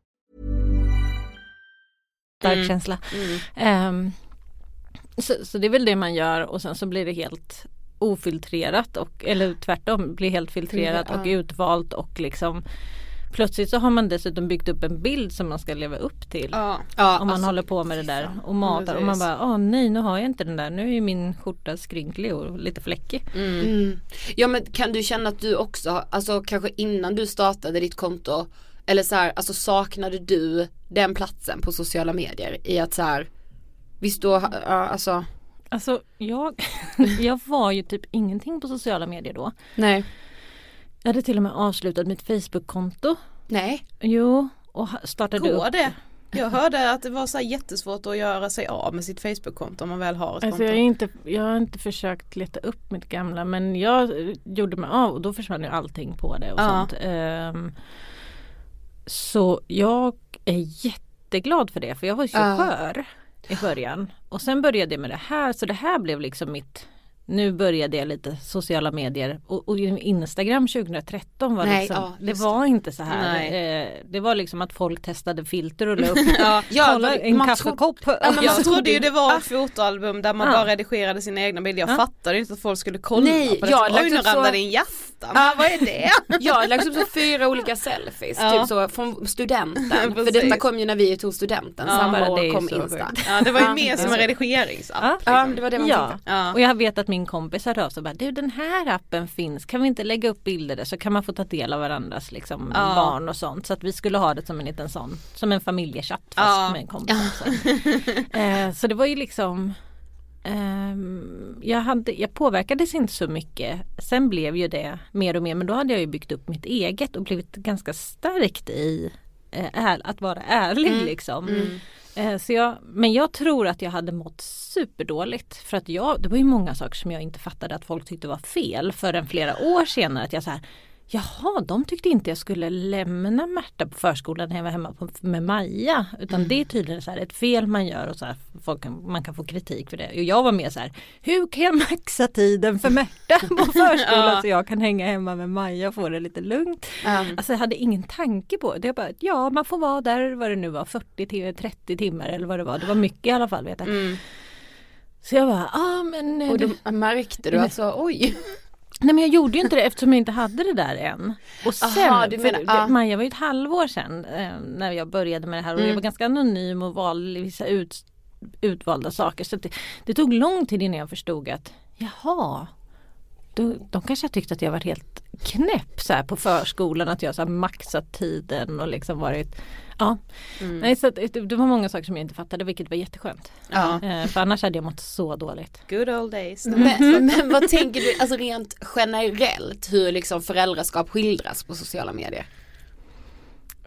Stark Mm. känsla. Ehm, så, så det är väl det man gör och sen så blir det helt ofiltrerat och eller tvärtom blir helt filtrerat och utvalt och liksom Plötsligt så har man dessutom byggt upp en bild som man ska leva upp till. Ja. Ja, Om man alltså, håller på med det där och matar och man bara åh nej nu har jag inte den där nu är ju min skjorta skrynklig och lite fläckig. Mm. Ja men kan du känna att du också, alltså kanske innan du startade ditt konto eller så här, alltså saknade du den platsen på sociala medier i att så här Visst då, alltså Alltså jag, <laughs> jag var ju typ ingenting på sociala medier då. Nej. Jag hade till och med avslutat mitt Facebook-konto. Nej. Jo, och startade Går upp. det? Jag hörde att det var så jättesvårt att göra sig av med sitt Facebook-konto om man väl har ett Alltså konto. jag, är inte, jag har inte försökt leta upp mitt gamla men jag gjorde mig av och då försvann ju allting på det och Ja. sånt. Ehm, så jag är jätteglad för det för jag var ju så skör i början. Och sen började jag med det här så det här blev liksom mitt nu började jag lite sociala medier och, och Instagram 2013 var Nej, liksom, ja, det var inte så här. Eh, det var liksom att folk testade filter och la <laughs> upp Ja, Ja, en man kaffekopp. Ja, men man jag trodde ju det var ett fotoalbum där man Ja. bara redigerade sina egna bilder. Jag Ja. fattade inte att folk skulle kolla Nej, på det. jag Oj nu ramlade en hjärta. Men vad är det? <laughs> Jag har lagt upp så fyra olika selfies, Ja. typ så från studenten. <laughs> för detta kom ju när vi tog studenten, Ja, samma år kom Insta. Ja det var ju Ja, mer som ja. en redigeringsapp. Ja. Ja, det var det man Ja. tänkte. Ja. Och jag vet att min kompis hörde av sig och bara du den här appen finns, kan vi inte lägga upp bilder där så kan man få ta del av varandras liksom, Ja. barn och sånt. Så att vi skulle ha det som en liten sån, som en familjechatt fast Ja. med en kompis. Så. eh, så det var ju liksom ehm, jag, hade, jag påverkades inte så mycket. Sen blev ju det mer och mer men då hade jag ju byggt upp mitt eget och blivit ganska stärkt i eh, att vara ärlig liksom. Eh, Eh, så jag, men jag tror att jag hade mått superdåligt. För att jag, det var ju många saker som jag inte fattade att folk tyckte var fel förrän flera år senare. Att jag så här Jaha, de tyckte inte jag skulle lämna Märta på förskolan när jag var hemma på, med Maja. Utan det är tydligen så ett fel man gör och så här, folk kan, man kan få kritik för det. Och jag var mer så här, hur kan jag maxa tiden för Märta på <laughs> förskolan så jag kan hänga hemma med Maja och få det lite lugnt. Ja. Alltså jag hade ingen tanke på det. Jag bara, ja man får vara där vad det nu var 40 till 30 timmar eller vad det var. Det var mycket i alla fall vet jag. Så jag bara, ja ah, men Och då märkte du alltså, oj. Nej men jag gjorde ju inte det eftersom jag inte hade det där än. Och sen, Aha, du för menar- det- ja. Maja var ju ett halvår sedan eh, när jag började med det här och Mm. jag var ganska anonym och valde vissa ut, utvalda saker. Så det, det tog lång tid innan jag förstod att jaha, då, de kanske har tyckt att jag varit helt knäpp så här på förskolan, att jag så här maxat tiden och liksom varit Ja, Nej, så att, det, det var många saker som jag inte fattade vilket var jätteskönt. Ja. Eh, för annars hade jag mått så dåligt. Good old days. Men, men vad tänker du, alltså rent generellt hur liksom föräldraskap skildras på sociala medier?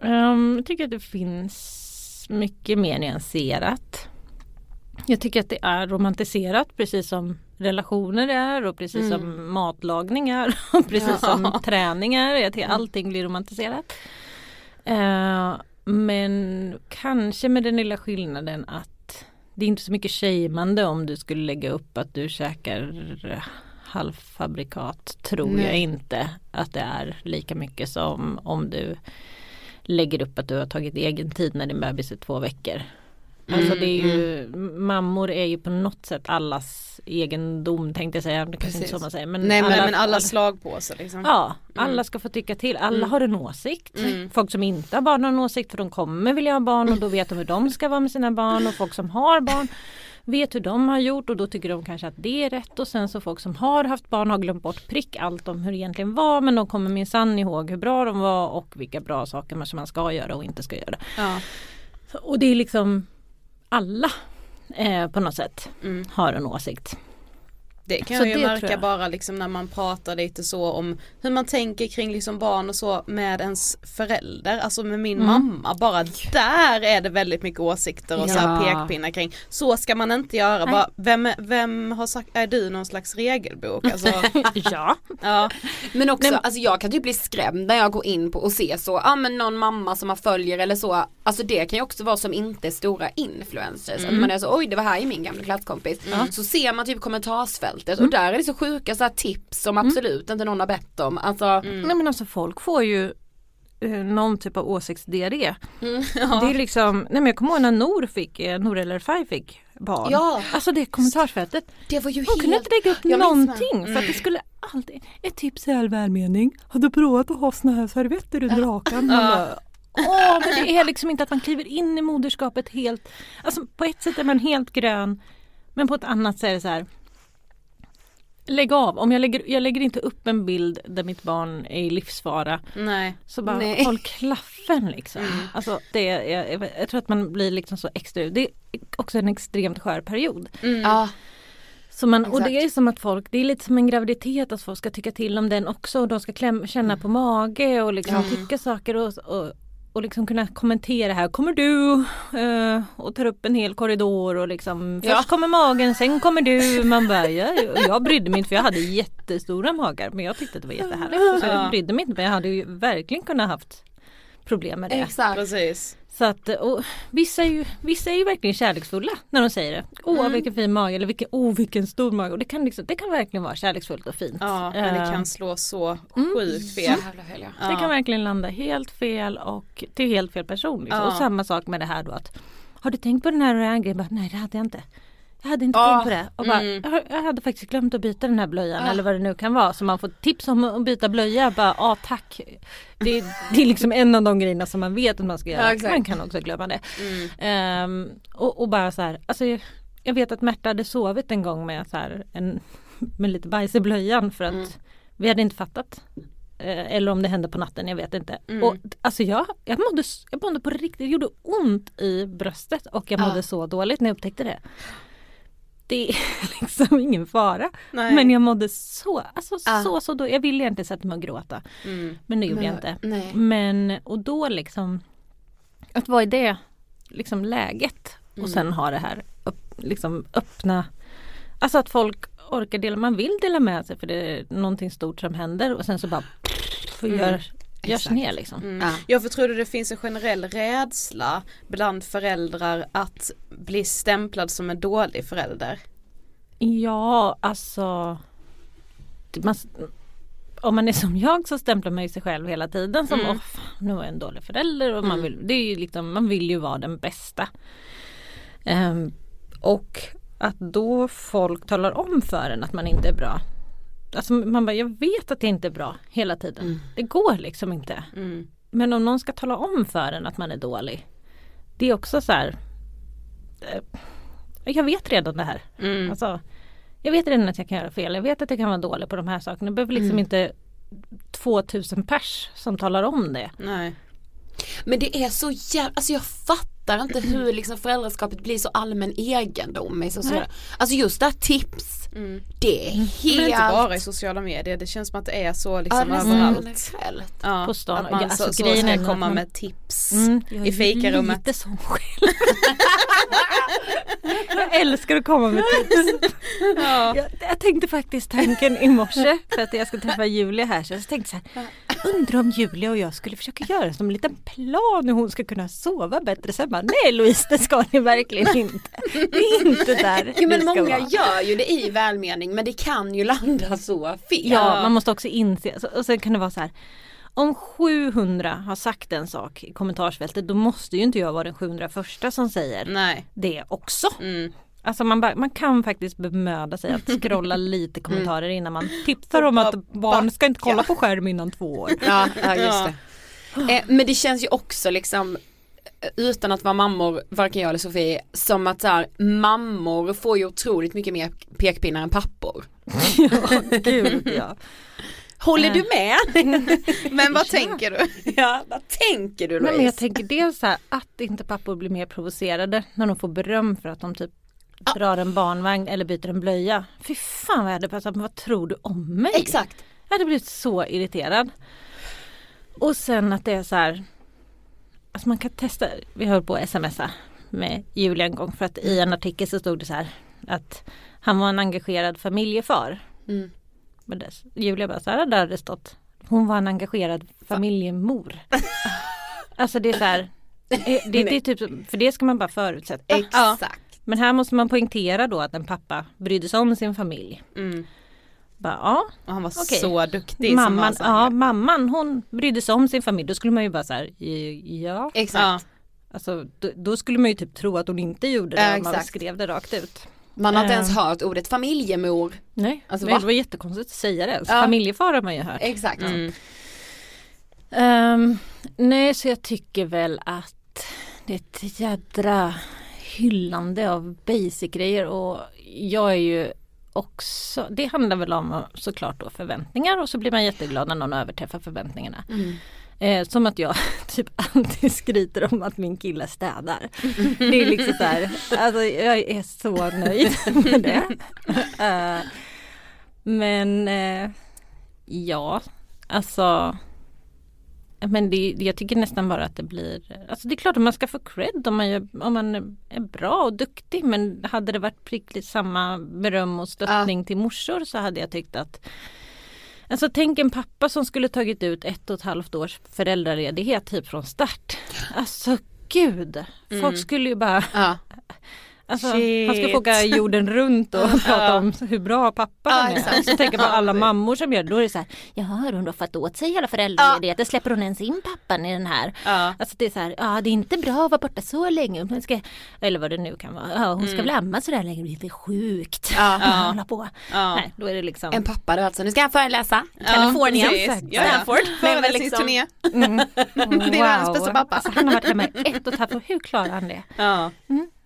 Um, jag tycker att det finns mycket mer nyanserat. Jag tycker att det är romantiserat precis som relationer är och precis som matlagning är och <laughs> precis som träning är. Jag tycker allting blir romantiserat. Eh, men kanske med den lilla skillnaden att det är inte så mycket shameande om du skulle lägga upp att du käkar halvfabrikat tror jag Nej. inte att det är lika mycket som om du lägger upp att du har tagit egen tid när din bebis är två veckor. Alltså det är ju, mammor är ju på något sätt allas egendom tänkte jag säga, det kanske inte så man säger. Men Nej men, alla- men alla slagpåsar liksom. Ja, alla ska få tycka till. Alla har en åsikt. Folk som inte har barn har en åsikt för de kommer vilja ha barn och då vet de hur de ska vara med sina barn och folk som har barn vet hur de har gjort och då tycker de kanske att det är rätt och sen så folk som har haft barn har glömt bort prick allt om hur det egentligen var men de kommer minsann ihåg hur bra de var och vilka bra saker man- ska göra och inte ska göra. Ja. Och det är liksom alla eh, på något sätt har en åsikt. Det kan Så jag ju märka jag. bara liksom när man pratar lite så om hur man tänker kring liksom barn och så med ens förälder, alltså med min Mm. mamma. Bara där är det väldigt mycket åsikter och så här Ja. pekpinnar kring så ska man inte göra. Bara, vem, vem har sagt, är du någon slags regelbok? Alltså, <laughs> ja. ja. Men också, Nej, alltså jag kan typ bli skrämd när jag går in på och ser så, ja men någon mamma som man följer eller så, alltså det kan ju också vara som inte stora influencers, att man är så oj det var här i min gamla klasskompis. Så ser man typ kommentarsfältet och där är det så sjuka så här tips som absolut inte någon har bett om. Alltså, Nej men alltså folk får ju eh, någon typ av åsiktsdiarré. Det är liksom, nej men jag kommer ihåg när Nor fick, eh, Nor eller Faj fick barn. Ja. Alltså det kommentarsfältet. det var ju Hon kunde helt, inte lägga upp Jag någonting för att det skulle alltid, ett tips i all välmening, har du provat att ha såna här servetter under rakan? Bara, Åh men det är liksom inte att man kliver in i moderskapet helt, alltså på ett sätt är man helt grön men på ett annat sätt är det så här lägg av. Om jag lägger, jag lägger inte upp en bild där mitt barn är i livsfara. Nej. Så bara Nej. håll klaffen liksom. Alltså det, är- jag, jag, tror att man blir liksom så extra, det är också en extremt skör period. Ja, Så man, och det är som att folk, det är lite som en graviditet att folk ska tycka till om den också och de ska kläm, känna på mage och liksom tycka saker och, och, och liksom kunna kommentera här, kommer du? Eh, och tar upp en hel korridor och liksom Ja. först kommer magen, sen kommer du. Man bara, jag, jag brydde mig inte för jag hade jättestora magar men jag tyckte att det var jättehärligt. Så jag brydde mig inte men jag hade ju verkligen kunnat haft problem med det. exakt. Precis. Så att, och vissa, är ju, vissa är ju verkligen kärleksfulla när de säger det. Åh Mm. vilken fin mage eller vilken, oh, vilken stor mage. Och det, kan liksom, det kan verkligen vara kärleksfullt och fint. Ja, men det Eh, kan slå så sjukt fel. Fel, ja. det kan verkligen landa helt fel och till helt fel person. Liksom. Ja. Och samma sak med det här då att Har du tänkt på den här och den här grejen? Bara, Nej det hade jag inte. Jag hade inte Ja. tänkt på det. Och bara, Mm. jag, jag hade faktiskt glömt att byta den här blöjan eller vad det nu kan vara. Så man får tips om att byta blöja. Bara, ja tack. Det, det är liksom en av de grejerna som man vet att man ska göra. Ja, man kan också glömma det. Ehm, och, och bara så här, alltså jag, jag vet att Märta hade sovit en gång med så här en, med lite bajs i blöjan för att vi hade inte fattat. Eh, eller om det hände på natten, jag vet inte. Och alltså jag, jag, mådde, jag mådde på riktigt, det gjorde ont i bröstet och jag mådde så dåligt när jag upptäckte det. Det är <laughs> liksom ingen fara. Nej. Men jag mådde så, alltså Ja. så, så då. Jag ville egentligen sätta mig och gråta. Mm. Men det gjorde Men- jag inte. nej. Men och då liksom att vara i det liksom läget och sen ha det här upp, liksom öppna Alltså att folk orkar dela, man vill dela med sig för det är någonting stort som händer och sen så bara för gör, görs Exakt. ner liksom. Ja. Jag för tror du det finns en generell rädsla bland föräldrar att bli stämplad som en dålig förälder? Ja alltså man, om man är som jag så stämplar man ju sig själv hela tiden som Mm. "Åh, fan, nu är jag en dålig förälder och man vill, det är ju liksom, man vill ju vara den bästa. Ehm, och att då folk talar om för en att man inte är bra. Alltså man bara, jag vet att det inte är bra hela tiden. Det går liksom inte. Mm. Men om någon ska tala om för en att man är dålig. Det är också så här. eh, Jag vet redan det här. Mm. Alltså, jag vet redan att jag kan göra fel. Jag vet att jag kan vara dålig på de här sakerna. Det behöver liksom inte 2000 pers som talar om det. Nej. Men det är så jävla, alltså jag fattar inte hur liksom föräldraskapet blir så allmän egendom. i sociala- Alltså just det här tips. Det är Men helt... inte bara i sociala medier, det känns som att det är så liksom Ja, överallt. Ja, På stan. Att man Ja, alltså, så, så grejen är ska komma med tips Mm, jag är i fikarummet. lite sån själv. jag älskar att komma med tips. Ja. Jag, jag tänkte faktiskt tanken i morse för att jag ska träffa Julia här så jag tänkte så här, undrar om Julia och jag skulle försöka göra som en liten plan hur hon ska kunna sova bättre. Sen bara, nej Louise det ska ni verkligen inte. Det är inte där <laughs> Jo men många vara. gör ju det i välmening men det kan ju landa så fel. Ja, man måste också inse, och sen kan det vara så här om 700 har sagt en sak i kommentarsfältet då måste ju inte jag vara den 701 som säger Nej. det också. Mm. Alltså man, bara, man kan faktiskt bemöda sig att scrolla <laughs> lite kommentarer innan man tipsar om att barn ska inte kolla på skärm innan två år. Ja, ja just det. Eh, men det känns ju också liksom utan att vara mammor, varken jag eller Sofie, som att så här, mammor får ju otroligt mycket mer pekpinnar än pappor. ja, gud ja. Håller Eh. <laughs> du med? Men <laughs> vad tänker du? ja, vad tänker du Louise? men jag tänker dels så här, att inte pappor blir mer provocerade när de får beröm för att de typ drar en barnvagn eller byter en blöja. Fy fan vad jag hade pratat, men vad tror du om mig? Exakt. Jag hade blivit så irriterad. Och sen att det är så här. Alltså man kan testa, vi höll på att smsa med Julia en gång för att i en artikel så stod det så här att han var en engagerad familjefar. Mm. Men det, Julia bara så här där det stått. Hon var en engagerad familjemor. <laughs> alltså det är så här. eh, Det, det är typ, för det ska man bara förutsätta. Exakt. Men här måste man poängtera då att en pappa brydde sig om sin familj. Mm. Bara, ja, Och han var Okej. så duktig mamman, här- ja, mamman hon brydde sig om sin familj. Då skulle man ju bara så här, "I- ja. Exakt. Ja. Alltså, då, då skulle man ju typ tro att hon inte gjorde det Ja, om man skrev det rakt ut. Man har inte ens Ehm. hört ordet familjemor. Nej, Alltså, men va? det var jättekonstigt att säga det. Alltså, Ja. Familjefar har man ju hört. Exakt. Mm. Ehm, nej, så jag tycker väl att det är ett jädra hyllande av basic grejer och jag är ju också, det handlar väl om såklart då förväntningar och så blir man jätteglad när någon överträffar förväntningarna. Eh, som att jag <laughs> typ alltid skryter om att min kille städar. Det är liksom så här, alltså jag är så nöjd <laughs> med det. Eh, men eh, ja, alltså men det, jag tycker nästan bara att det blir, alltså det är klart att man ska få cred om man, gör, om man är bra och duktig men hade det varit prickligt samma beröm och stöttning till morsor så hade jag tyckt att Alltså tänk en pappa som skulle tagit ut ett och ett halvt års föräldraledighet typ från start. Alltså gud, folk Mm. skulle ju bara Ja. Alltså, han ska få åka jorden runt och <laughs> prata om hur bra pappa han är. exakt. Så tänker på alla mammor som gör det. Då är det så här, jaha har hon då fått åt sig hela föräldraledigheten? Släpper hon ens in pappan i den här? Alltså det är så här, ja det är inte bra att vara borta så länge. Hon ska, eller vad det nu kan vara. Ja, hon ska väl amma sådär länge, det är lite sjukt. <laughs> Ja. Hålla på. Nej, då är det liksom. En pappa då alltså, nu ska jag föreläsa. Kalifornien. Ja, ja. Stanford. Nej, men Föreläsningsturné. Mm. <laughs> Det är världens bästa pappa. Alltså, han har varit hemma i ett och ett halvt år. Hur klarar han det? Ja.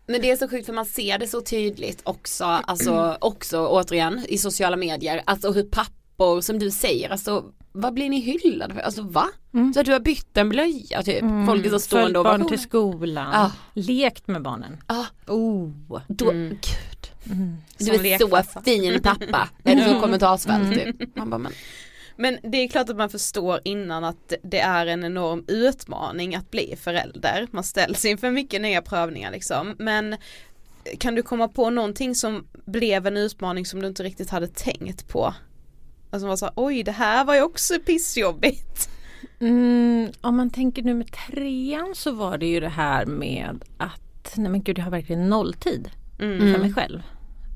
Men det är så sjukt för man ser det så tydligt också, alltså också återigen i sociala medier, alltså hur pappor som du säger, alltså vad blir ni hyllade för? Alltså va? Så att du har bytt en blöja typ, folk är så stående och barn till skolan. Ja. Lekt med barnen. Ja, Oh. då, gud. Du Som är så fin pappa, är det så kommentarsfält typ? Man bara, men, Men det är klart att man förstår innan att det är en enorm utmaning att bli förälder. Man ställs inför mycket nya prövningar liksom. Men kan du komma på någonting som blev en utmaning som du inte riktigt hade tänkt på? Alltså man sa oj det här var ju också pissjobbigt. Mm, om man tänker nummer trean så var det ju det här med att nej men gud jag har verkligen nolltid Mm. för mig själv.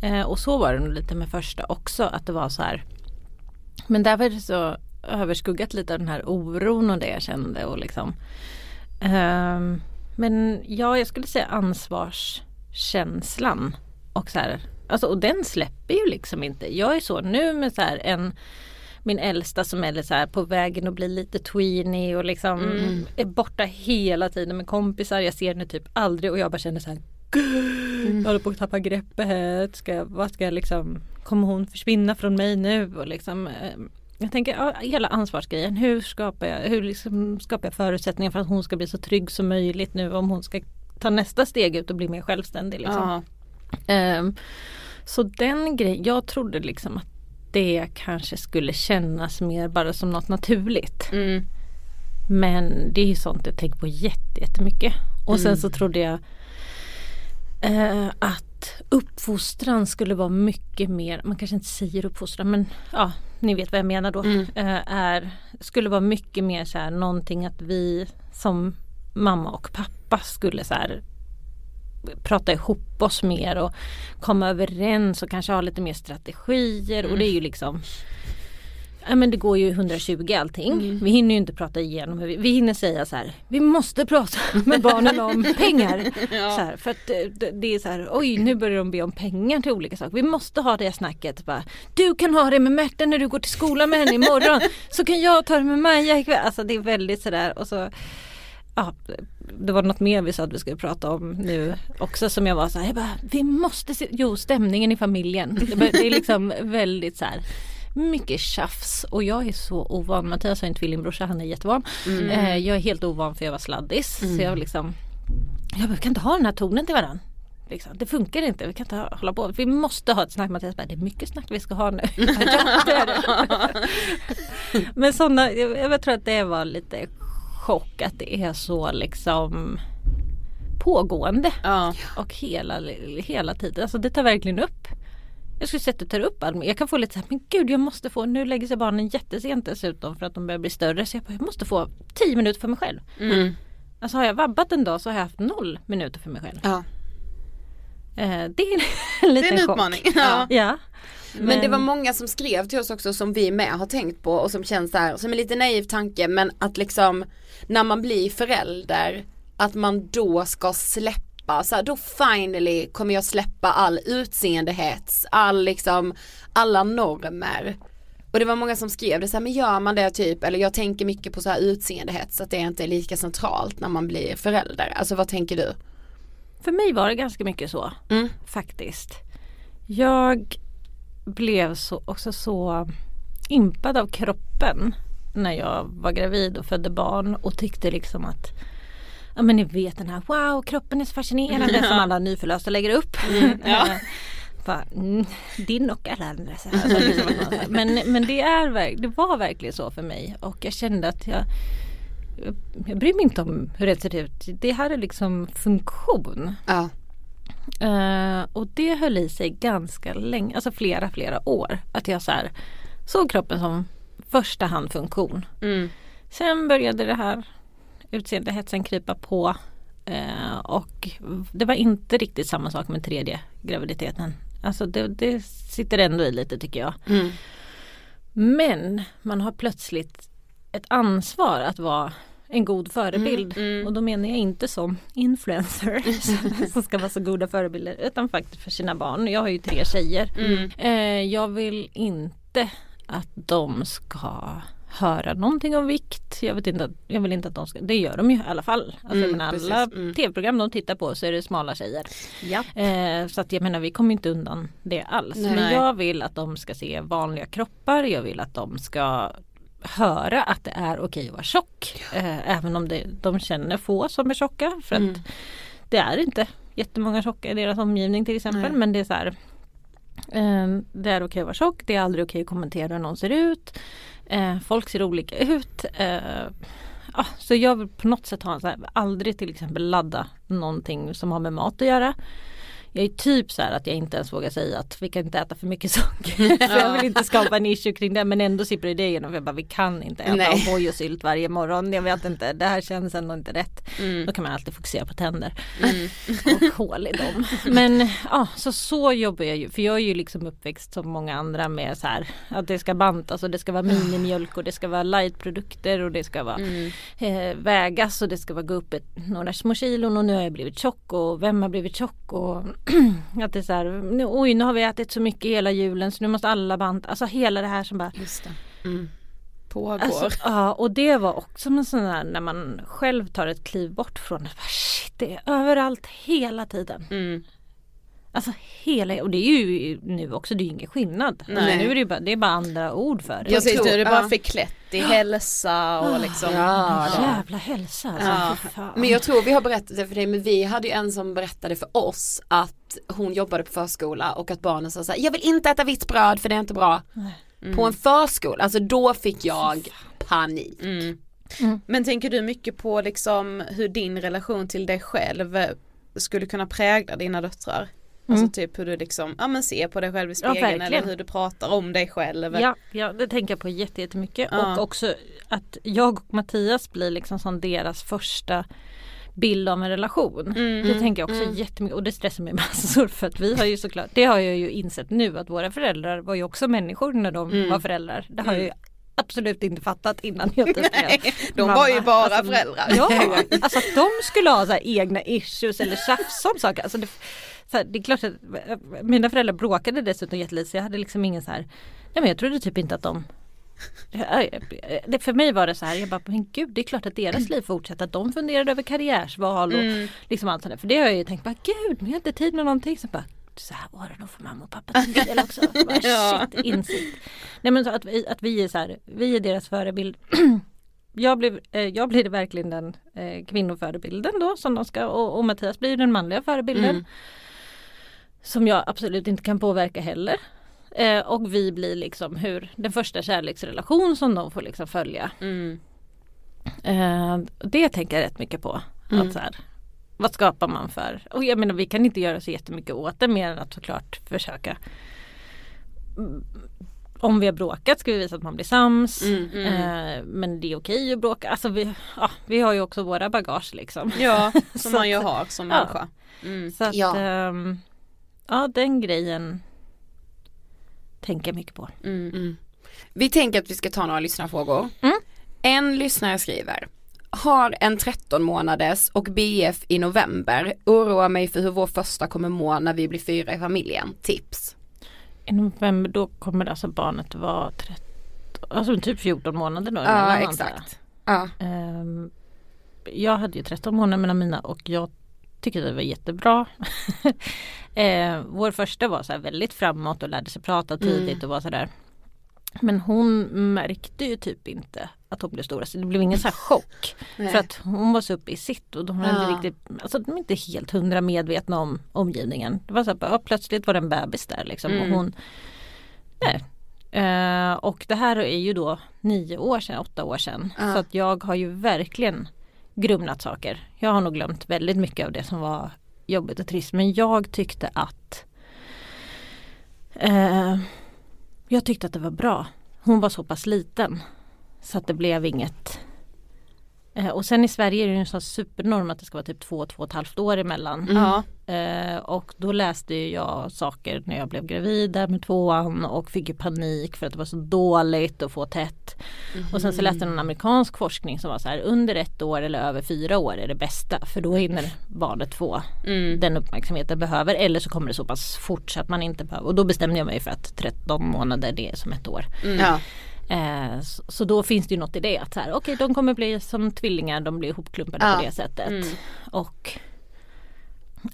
Eh, och så var det nog lite med första också att det var så här. Men där var det så överskuggat lite av den här oron och det jag kände och liksom. Ehm, men ja, jag skulle säga ansvarskänslan. Och så här, alltså, och den släpper ju liksom inte. Jag är så nu med så här en min äldsta som är så här på vägen att bli lite tweenie och liksom är borta hela tiden med kompisar. Jag ser henne typ aldrig och jag bara känner så här "Gud, Jag håller på att tappa greppet. Ska, vad ska jag liksom Kommer hon försvinna från mig nu? Och liksom, eh, jag tänker ja, hela ansvarsgrejen. Hur skapar jag, hur liksom skapar jag förutsättningar för att hon ska bli så trygg som möjligt nu om hon ska ta nästa steg ut och bli mer självständig. Liksom. Ehm, så den grejen, jag trodde liksom att det kanske skulle kännas mer bara som något naturligt. Mm. Men det är ju sånt jag tänker på jätte- jättemycket. Och sen så trodde jag eh, att uppfostran skulle vara mycket mer, man kanske inte säger uppfostran men ja, ni vet vad jag menar då. Eh, är, skulle vara mycket mer så här någonting att vi som mamma och pappa skulle så här prata ihop oss mer och komma överens och kanske ha lite mer strategier. Och det är ju liksom Ja men det går ju 120 allting. Vi hinner ju inte prata igenom. Vi, vi hinner säga så här. Vi måste prata <laughs> med barnen om <laughs> pengar. Så här, för att eh, det, det är så här. Oj nu börjar de be om pengar till olika saker. Vi måste ha det snacket. Bara, du kan ha det med Märta när du går till skolan med henne imorgon. Så kan jag ta det med Maja ikväll. Alltså det är väldigt sådär. Och så Ja, det var något mer vi sa att vi skulle prata om nu också som jag var så här, jag bara, vi måste se, jo stämningen i familjen. Det, det är liksom väldigt så här mycket tjafs och jag är så ovan. Mattias har en tvillingbrorsa, han är jättevan. Eh, jag är helt ovan för jag var sladdis. Så jag liksom, jag bara, kan inte ha den här tonen till varandra. Liksom, det funkar inte, vi kan inte hålla på. Vi måste ha ett snack. Mattias bara, det är mycket snack vi ska ha nu. <laughs> <laughs> Men sådana, jag, jag tror att det var lite chock att det är så liksom pågående. Ja. Och hela, hela tiden, alltså det tar verkligen upp. Jag skulle säga att det tar upp allt. Jag kan få lite så här, men gud jag måste få, nu lägger sig barnen jättesent dessutom för att de börjar bli större. Så jag, bara, jag måste få 10 minuter för mig själv. Mm. Alltså har jag vabbat en dag så har jag haft noll minuter för mig själv. Ja. Eh, det är <laughs> en Det liten är en utmaning. Ja. Ja. Men det var många som skrev till oss också som vi med har tänkt på och som känns så här, som en lite naiv tanke men att liksom när man blir förälder att man då ska släppa, så här, då finally kommer jag släppa all utseendehets, all liksom, alla normer. Och det var många som skrev det så här, men gör man det typ, eller jag tänker mycket på så här utseendehets, att det inte är lika centralt när man blir förälder. Alltså vad tänker du? För mig var det ganska mycket så Mm. faktiskt. Jag blev så, också så impad av kroppen när jag var gravid och födde barn och tyckte liksom att Ja men ni vet den här wow kroppen är så fascinerande <laughs> som alla nyförlösta lägger upp. Mm, ja. <laughs> Bara, mm, din och alla andra. Så här, så liksom man- men, men det, är, det var verkligen så för mig och jag kände att jag jag bryr mig inte om hur det ser ut. Det här är liksom funktion. Ja. Eh, och det höll i sig ganska länge, alltså flera flera år. Att jag så här, såg kroppen som första hand funktion. Mm. Sen började det här utseendehetsen krypa på. Eh, och det var inte riktigt samma sak med tredje graviditeten. Alltså det, det sitter ändå i lite tycker jag. Mm. Men man har plötsligt ett ansvar att vara en god förebild. Mm, Och då menar jag inte som influencer <laughs> som ska vara så goda förebilder utan faktiskt för sina barn. Jag har ju tre tjejer. Mm. Eh, jag vill inte att de ska höra någonting om vikt. Jag, vet inte, jag vill inte att de ska, det gör de ju i alla fall. Alltså, Mm, alla Mm. tv-program de tittar på så är det smala tjejer. Eh, så att jag menar vi kommer inte undan det alls. Nej. Men jag vill att de ska se vanliga kroppar. Jag vill att de ska höra att det är okej att vara tjock. Eh, även om det, de känner få som är tjocka. För Mm. att det är inte jättemånga tjocka i deras omgivning till exempel. Nej. Men det är så här. Eh, det är okej att vara tjock. Det är aldrig okej att kommentera hur någon ser ut. Eh, folk ser olika ut. Eh, ja, så jag vill på något sätt ha en så här, aldrig till exempel ladda någonting som har med mat att göra. Jag är typ så här att jag inte ens vågar säga att vi kan inte äta för mycket socker. <laughs> för jag vill inte skapa en issue kring det men ändå sipprar det igenom. För jag bara, vi kan inte äta. O'boy och sylt varje morgon. Jag vet inte, det här känns ändå inte rätt. Mm. Då kan man alltid fokusera på tänder. <laughs> Och hål i dem. Men ja, så så jobbar jag ju. För jag är ju liksom uppväxt som många andra med så här att det ska bantas och det ska vara minimjölk och det ska vara lightprodukter och det ska vara Mm. eh, vägas och det ska vara gå upp ett, några små kilon och nu har jag blivit tjock och vem har blivit tjock och att det är så här, nu- oj nu har vi ätit så mycket hela julen så nu måste alla banta, alltså hela det här som bara Just det. Mm. Pågår. Alltså, ja, och det var också en sån där när man själv tar ett kliv bort från det. Bara, shit, det är överallt hela tiden. Mm. Alltså hela, och det är ju nu också, det är ju ingen skillnad. Alltså, Nej. nu är det, bara, det är bara andra ord för det. Precis, nu är det bara ja. förklätt i hälsa och liksom. Ja, det- Jävla hälsa alltså. Ja. Men jag tror vi har berättat det för dig men vi hade ju en som berättade för oss att hon jobbade på förskola och att barnen sa såhär jag vill inte äta vitt bröd för det är inte bra. På en förskola, alltså då fick jag panik. Mm. Men tänker du mycket på liksom hur din relation till dig själv skulle kunna prägla dina döttrar? Alltså typ hur du liksom, ja men ser på dig själv i Ja, spegeln eller verkligen. hur du pratar om dig själv. Ja, ja, det tänker jag på jätte- jättemycket. Ja. Och också att jag och Mattias blir liksom som deras första bild av en relation. Mm. Det tänker jag också jättemycket och det stressar mig <laughs> massor för att vi har ju såklart, det har jag ju insett nu att våra föräldrar var ju också människor när de Mm. var föräldrar. Det har jag ju absolut inte fattat innan jag typ <laughs> Nej, de mamma. var ju bara Alltså, föräldrar. Ja, <laughs> alltså att de skulle ha så egna issues eller tjafsa om saker. Alltså det, här, det är klart att mina föräldrar bråkade dessutom jättelite så jag hade liksom ingen så här, nej men jag trodde typ inte att de <laughs> för mig var det så här, jag bara men gud det är klart att deras liv fortsätter, att de funderade över karriärsval och Mm. liksom allt sånt. För det har jag ju tänkt, bara gud men jag har inte tid med någonting. Så bara, så här var det nog för mamma och pappa till del också. <laughs> Bara, Ja. Shit, insikt. Nej men så att vi, att vi är så här, vi är deras förebild. <clears throat> jag, blev, eh, jag blir verkligen den eh, kvinnoförebilden då som de ska och, och Mattias blir den manliga förebilden. Mm. Som jag absolut inte kan påverka heller. Eh, och vi blir liksom hur den första kärleksrelation som de får liksom följa. Mm. Eh, det tänker jag rätt mycket på. Mm. Att så här, vad skapar man för? Och jag menar vi kan inte göra så jättemycket åt det mer än att såklart försöka Mm, om vi har bråkat ska vi visa att man blir sams. Mm, Eh, men det är okej att bråka. Alltså vi, ja, vi har ju också våra bagage liksom. Ja, <laughs> som man ju har som ja. människa. Mm. Så att, Ja. ehm, ja den grejen tänker jag mycket på. Mm. Vi tänker att vi ska ta några lyssnarfrågor. Mm. En lyssnare skriver har en 13 månaders och BF i november. Oroar mig för hur vår första kommer må när vi blir fyra i familjen. Tips. I november då kommer alltså barnet vara 13, alltså typ 14 månader då. Ja exakt. Ja. Ehm, jag hade ju 13 månader mellan mina och jag tycker det var jättebra. <laughs> eh, vår första var så väldigt framåt och lärde sig prata tidigt Mm. och var sådär. Men hon märkte ju typ inte att hon blev stora. Så det blev ingen så chock. Nej. För att hon var så uppe i sitt och de var Ja. inte riktigt, alltså de är inte helt hundra medvetna om omgivningen. Det var så här, plötsligt var det en bebis där liksom. Mm. Och hon, nej. Eh, och det här är ju då nio år sedan, åtta år sedan. Ja. Så att jag har ju verkligen grumlat saker. Jag har nog glömt väldigt mycket av det som var jobbigt och trist. Men jag tyckte att eh, Jag tyckte att det var bra. Hon var så pass liten. Så att det blev inget och sen i Sverige är det ju en sån supernorm att det ska vara typ två, två och ett halvt år emellan. Ja. Eh, och då läste jag saker när jag blev gravid där med tvåan och fick ju panik för att det var så dåligt att få tätt. Och sen så läste jag en amerikansk forskning som var så här under ett år eller över fyra år är det bästa för då hinner barnet få Mm. den uppmärksamhet det behöver eller så kommer det så pass fort så att man inte behöver och då bestämde jag mig för att 13 månader det är som ett år. Ja. Eh, så, så då finns det ju något i det att så här, okej de kommer bli som tvillingar, de blir ihopklumpade Ja. på det sättet. Mm. Och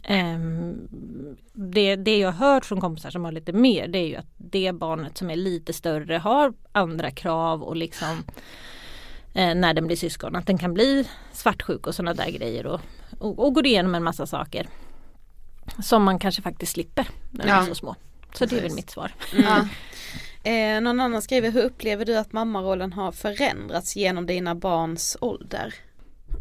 ehm, det, det jag hört från kompisar som har lite mer det är ju att det barnet som är lite större har andra krav och liksom eh, när den blir syskon att den kan bli svartsjuk och sådana där grejer och, och, och går igenom en massa saker. Som man kanske faktiskt slipper när de Ja. är så små. Så det är väl Precis. mitt svar. Ja. Eh, någon annan skriver, hur upplever du att mammarollen har förändrats genom dina barns ålder?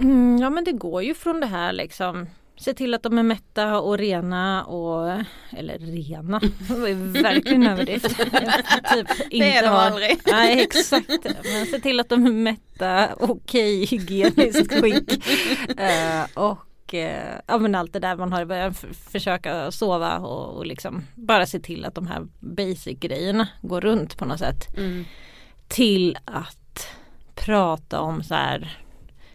Mm, ja men det går ju från det här liksom Se till att de är mätta och rena och Eller rena, <laughs> det var ju verkligen <laughs> överdrift. <laughs> typ Det är de har- aldrig. Nej exakt. Men se till att de är mätta, okej hygieniskt skick. Eh, och eh, ja men allt det där man har i början, f- försöka sova och, och liksom bara se till att de här basic grejerna går runt på något sätt. Mm. Till att prata om så här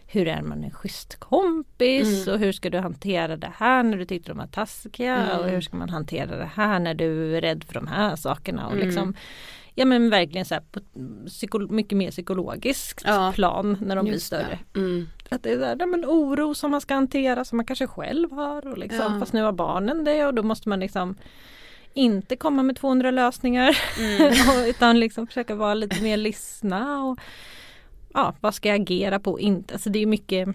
hur är man en schysst kompis Mm. och hur ska du hantera det här när du tyckte de var taskiga Mm. och hur ska man hantera det här när du är rädd för de här sakerna och Mm. liksom Ja men verkligen så här på mycket mer psykologiskt Ja. plan när de blir Just det. större. Mm. Att det är nej, men oro som man ska hantera som man kanske själv har och liksom, Ja. fast nu har barnen det och då måste man liksom inte komma med 200 lösningar Mm. <laughs> utan liksom försöka vara lite mer lyssna och ja, vad ska jag agera på inte. Alltså det är mycket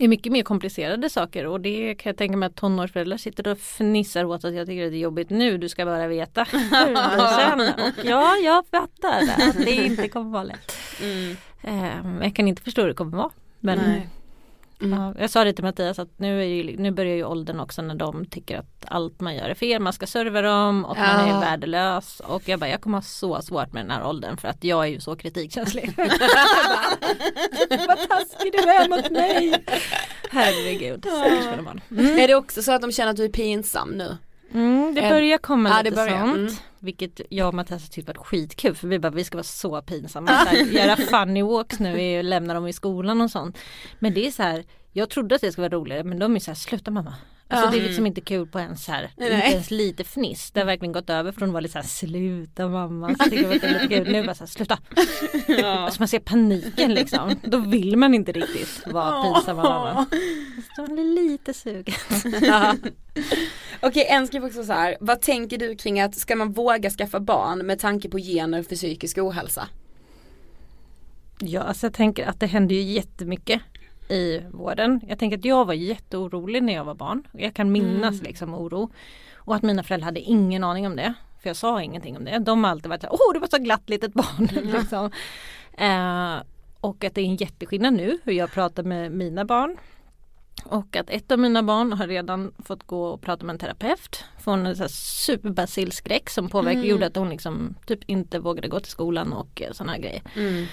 det är mycket mer komplicerade saker och det kan jag tänka mig att tonårsföräldrar sitter och fnissar åt att jag tycker att det är jobbigt nu, du ska bara veta hur <laughs> det sen. Och ja, jag fattar att det inte kommer vara lätt. Mm. Eh, men jag kan inte förstå hur det kommer vara. Men Nej. Mm. Ja, jag sa det till Mattias att nu, ju, nu börjar ju åldern också när de tycker att allt man gör är fel. Man ska serva dem och man Ja. är värdelös. Och jag bara, jag kommer ha så svårt med den här åldern för att jag är ju så kritikkänslig. <laughs> Vad taskig du är mot mig. Herregud, mina barn. Är det också så att de känner att du är pinsam nu? Mm, det börjar komma ja, lite det börjar, sånt. mm. Vilket jag och Mattias har tyckt varit skitkul för vi bara vi ska vara så pinsamma. <laughs> Så här, göra funny walks nu, vi lämnar dem i skolan och sånt. Men det är så här, jag trodde att det skulle vara roligare men de är så här, sluta mamma. Alltså Ja. det är liksom inte kul på ens här, Nej. inte ens lite fniss. Det har verkligen gått över från att vara lite så här, sluta mamma. Så tycker jag att det är lite kul. Nu bara så här, sluta. <laughs> Alltså man ser paniken liksom. Då vill man inte riktigt vara pinsam med mamma. Så man är lite sugen. <laughs> Ja. Okej, en skriver också så här. Vad tänker du kring att ska man våga skaffa barn med tanke på gener för psykisk ohälsa? Ja, alltså jag tänker att det händer ju jättemycket i vården. Jag tänker att jag var jätteorolig när jag var barn. Jag kan minnas Mm. liksom oro. Och att mina föräldrar hade ingen aning om det. För jag sa ingenting om det. De har alltid varit såhär, åh det var så glatt litet barn. <laughs> liksom. eh, och att det är en jätteskillnad nu hur jag pratar med mina barn. Och att ett av mina barn har redan fått gå och prata med en terapeut. Från en sån här superbasilskräck som påverkade, Mm. gjorde att hon liksom typ inte vågade gå till skolan och sådana här grejer. Mm.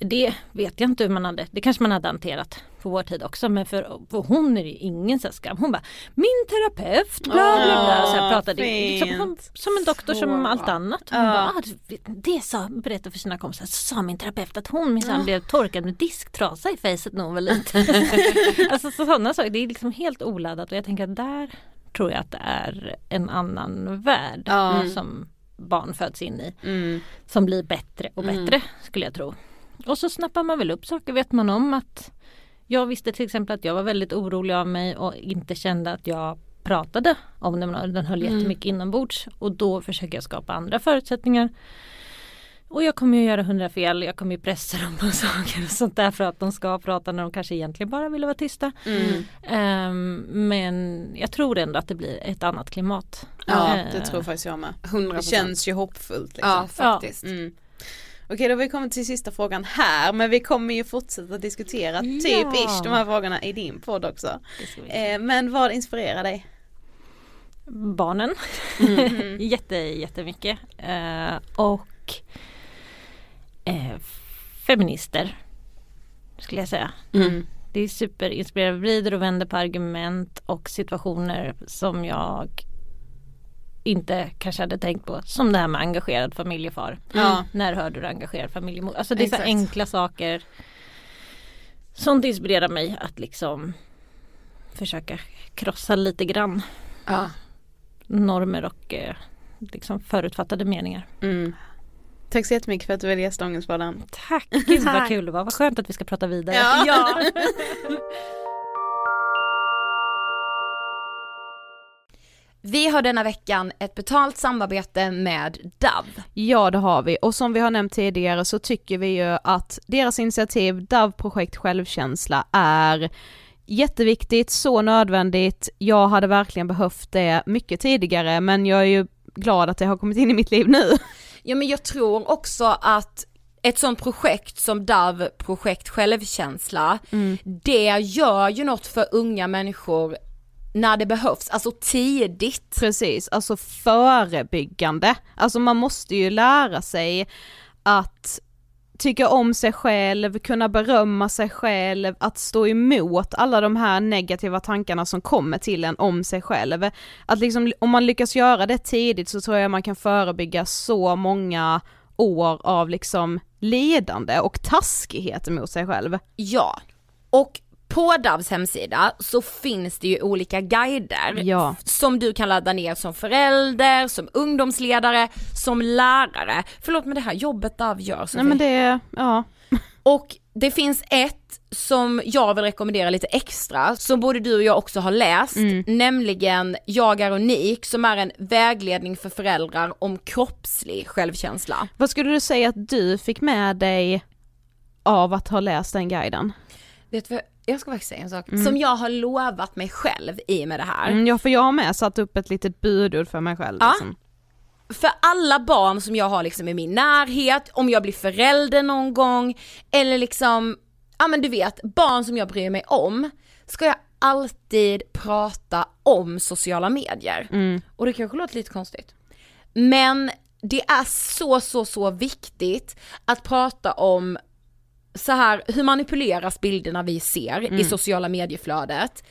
Det vet jag inte hur man hade, det kanske man hade hanterat på vår tid också men för, för hon är det ju ingen så skam. Hon bara Min terapeut bla bla bla. Så här pratade liksom, hon, som en doktor som Så allt bra. annat. Hon Ja. bara, ah, det sa, berättade för sina kompisar, så sa min terapeut att hon minsann Ja. blev torkad med disktrasa i facet när hon var liten. <laughs> <laughs> alltså så, sådana saker, det är liksom helt oladdat och jag tänker att där tror jag att det är en annan värld Ja. som barn föds in i Mm. som blir bättre och Mm. bättre skulle jag tro. Och så snappar man väl upp saker, vet man om att Jag visste till exempel att jag var väldigt orolig av mig och inte kände att jag pratade om den. Den höll Mm. jättemycket inombords och då försöker jag skapa andra förutsättningar. Och jag kommer ju göra hundra fel, jag kommer ju pressa dem på <laughs> saker och sånt där för att de ska prata när de kanske egentligen bara ville vara tysta. Mm. Ehm, men jag tror ändå att det blir ett annat klimat. Ja Eh, det tror faktiskt jag med. 100%. Det känns ju hoppfullt liksom. Ja faktiskt. Mm. Okej då har vi kommit till sista frågan här men vi kommer ju fortsätta diskutera typ Ja. ish de här frågorna i din podd också. Eh, men vad inspirerar dig? barnen. Mm. <laughs> Jätte, jättemycket. Eh, och eh, feminister skulle jag säga. Mm. Det är superinspirerande, vrider och vänder på argument och situationer som jag inte kanske hade tänkt på. Som det här med engagerad familjefar. Ja. När hörde du engagerad familjemor? Alltså det är så Exakt. enkla saker. Sånt inspirerar mig att liksom försöka krossa lite grann Ja. normer och eh, liksom förutfattade meningar. Mm. Tack så jättemycket för att du ville gästa Ångestpodden. Tack! Gud vad <laughs> kul det var, vad skönt att vi ska prata vidare. Ja. <laughs> Vi har denna veckan ett betalt samarbete med Dove. Ja det har vi och som vi har nämnt tidigare så tycker vi ju att deras initiativ DAV projekt självkänsla är jätteviktigt, så nödvändigt. Jag hade verkligen behövt det mycket tidigare men jag är ju glad att det har kommit in i mitt liv nu. Ja men jag tror också att ett sånt projekt som Dove projekt självkänsla, det gör ju något för unga människor när det behövs, alltså tidigt. Precis, alltså förebyggande. Alltså man måste ju lära sig att tycka om sig själv, kunna berömma sig själv, att stå emot alla de här negativa tankarna som kommer till en om sig själv. Att liksom, om man lyckas göra det tidigt så tror jag man kan förebygga så många år av liksom lidande och taskighet mot sig själv. Ja, och på Doves hemsida så finns det ju olika guider Ja. som du kan ladda ner som förälder, som ungdomsledare, som lärare. Förlåt men det här jobbet Dove gör Sofie. Nej men det, ja. Och det finns ett som jag vill rekommendera lite extra, som både du och jag också har läst, nämligen Jag är unik, som är en vägledning för föräldrar om kroppslig självkänsla. Vad skulle du säga att du fick med dig av att ha läst den guiden? Vet du vad, jag ska faktiskt säga en sak, som jag har lovat mig själv i med det här. Mm, ja för jag har med satt upp ett litet budord för mig själv. Ja. Liksom. För alla barn som jag har liksom i min närhet, om jag blir förälder någon gång, eller liksom, ja men du vet, barn som jag bryr mig om, ska jag alltid prata om sociala medier. Och det kanske låter lite konstigt. Men det är så, så, så viktigt att prata om så här, hur manipuleras bilderna vi ser i sociala medieflödet?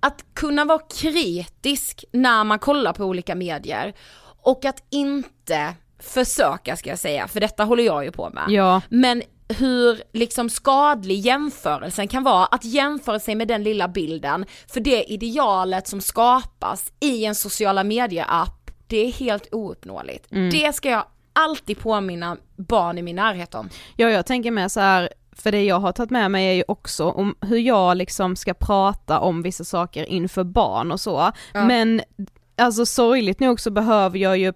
Att kunna vara kritisk när man kollar på olika medier och att inte försöka ska jag säga, för detta håller jag ju på med. Ja. Men hur liksom skadlig jämförelsen kan vara, att jämföra sig med den lilla bilden, för det idealet som skapas i en sociala medier-app, det är helt ouppnåeligt. Det ska jag alltid påminna barn i min närhet om. Ja jag tänker med så här, för det jag har tagit med mig är ju också om hur jag liksom ska prata om vissa saker inför barn och så. Men alltså sorgligt nog så behöver jag ju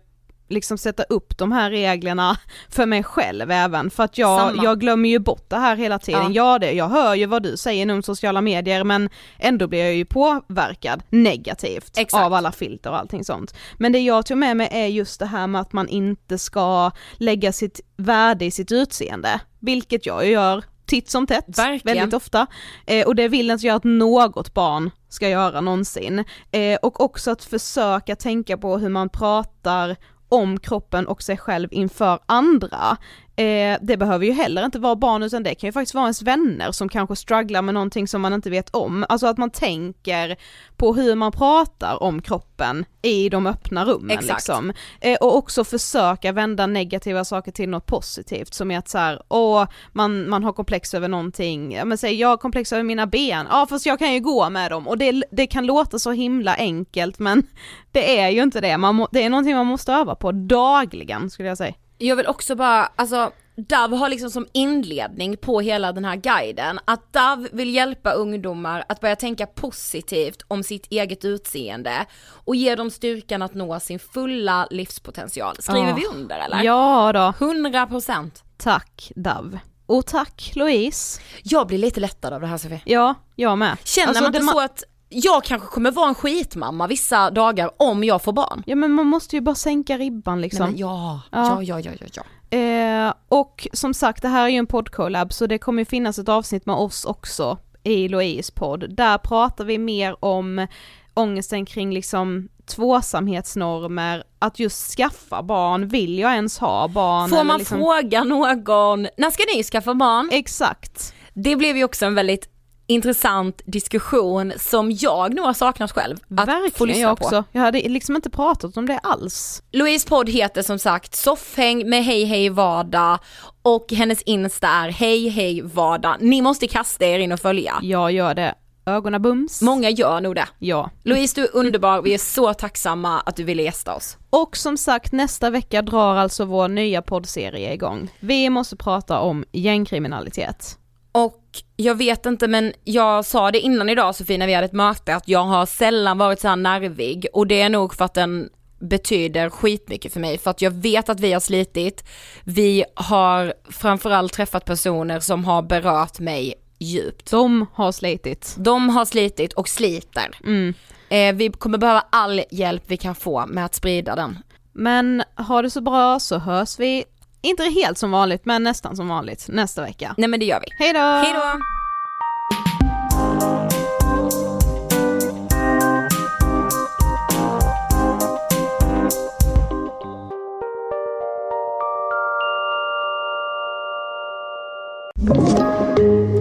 liksom sätta upp de här reglerna för mig själv även för att jag, Samma. jag glömmer ju bort det här hela tiden. Ja. Ja. det, jag hör ju vad du säger nu om sociala medier men ändå blir jag ju påverkad negativt Exakt. av alla filter och allting sånt. Men det jag tog med mig är just det här med att man inte ska lägga sitt värde i sitt utseende, vilket jag gör titt som tätt, Verkligen. väldigt ofta. Eh, och det vill inte jag att något barn ska göra någonsin. Eh, och också att försöka tänka på hur man pratar om kroppen och sig själv inför andra. Eh, det behöver ju heller inte vara barn utan det kan ju faktiskt vara ens vänner som kanske strugglar med någonting som man inte vet om. Alltså att man tänker på hur man pratar om kroppen i de öppna rummen Exakt. liksom. Eh, och också försöka vända negativa saker till något positivt som är att så här, åh, man, man har komplex över någonting, ja men säg jag har komplex över mina ben, ja fast jag kan ju gå med dem och det, det kan låta så himla enkelt men <laughs> det är ju inte det, man må, det är någonting man måste öva på dagligen skulle jag säga. Jag vill också bara, alltså Dove har liksom som inledning på hela den här guiden att Dove vill hjälpa ungdomar att börja tänka positivt om sitt eget utseende och ge dem styrkan att nå sin fulla livspotential. Skriver Ja. vi under eller? Ja då. 100%. Tack Dove. Och tack Louise. Jag blir lite lättad av det här Sofie. Ja, jag med. Känner Alltså, man inte så att jag kanske kommer vara en skitmamma vissa dagar om jag får barn? Ja men man måste ju bara sänka ribban liksom. Nej, men ja, Ja. ja, ja, ja, ja. Eh, och som sagt, det här är ju en poddcollab så det kommer ju finnas ett avsnitt med oss också i Louise podd. Där pratar vi mer om ångesten kring liksom tvåsamhetsnormer, att just skaffa barn, vill jag ens ha barn? Får man liksom... fråga någon, när ska ni skaffa barn? Exakt. Det blev ju också en väldigt intressant diskussion som jag nog har saknat själv. Att få Verkligen lyssna jag på. också. Jag hade liksom inte pratat om det alls. Louise podd heter som sagt Soffhäng med Hej Hej Vardag och hennes insta är Hej Hej Vardag. Ni måste kasta er in och följa. Jag gör det. Ögonen bums. Många gör nog det. Ja. Louise du är underbar, vi är så tacksamma att du ville gästa oss. Och som sagt, nästa vecka drar alltså vår nya poddserie igång. Vi måste prata om gängkriminalitet. Och jag vet inte men jag sa det innan idag Sofie när vi hade ett möte att jag har sällan varit så här nervig och det är nog för att den betyder skitmycket för mig för att jag vet att vi har slitit. Vi har framförallt träffat personer som har berört mig djupt. De har slitit. De har slitit och sliter. Mm. Eh, vi kommer behöva all hjälp vi kan få med att sprida den. Men ha det så bra så hörs vi, inte helt som vanligt men nästan som vanligt nästa vecka. Nej men det gör vi. Hej då! Hej då!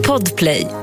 Podplay.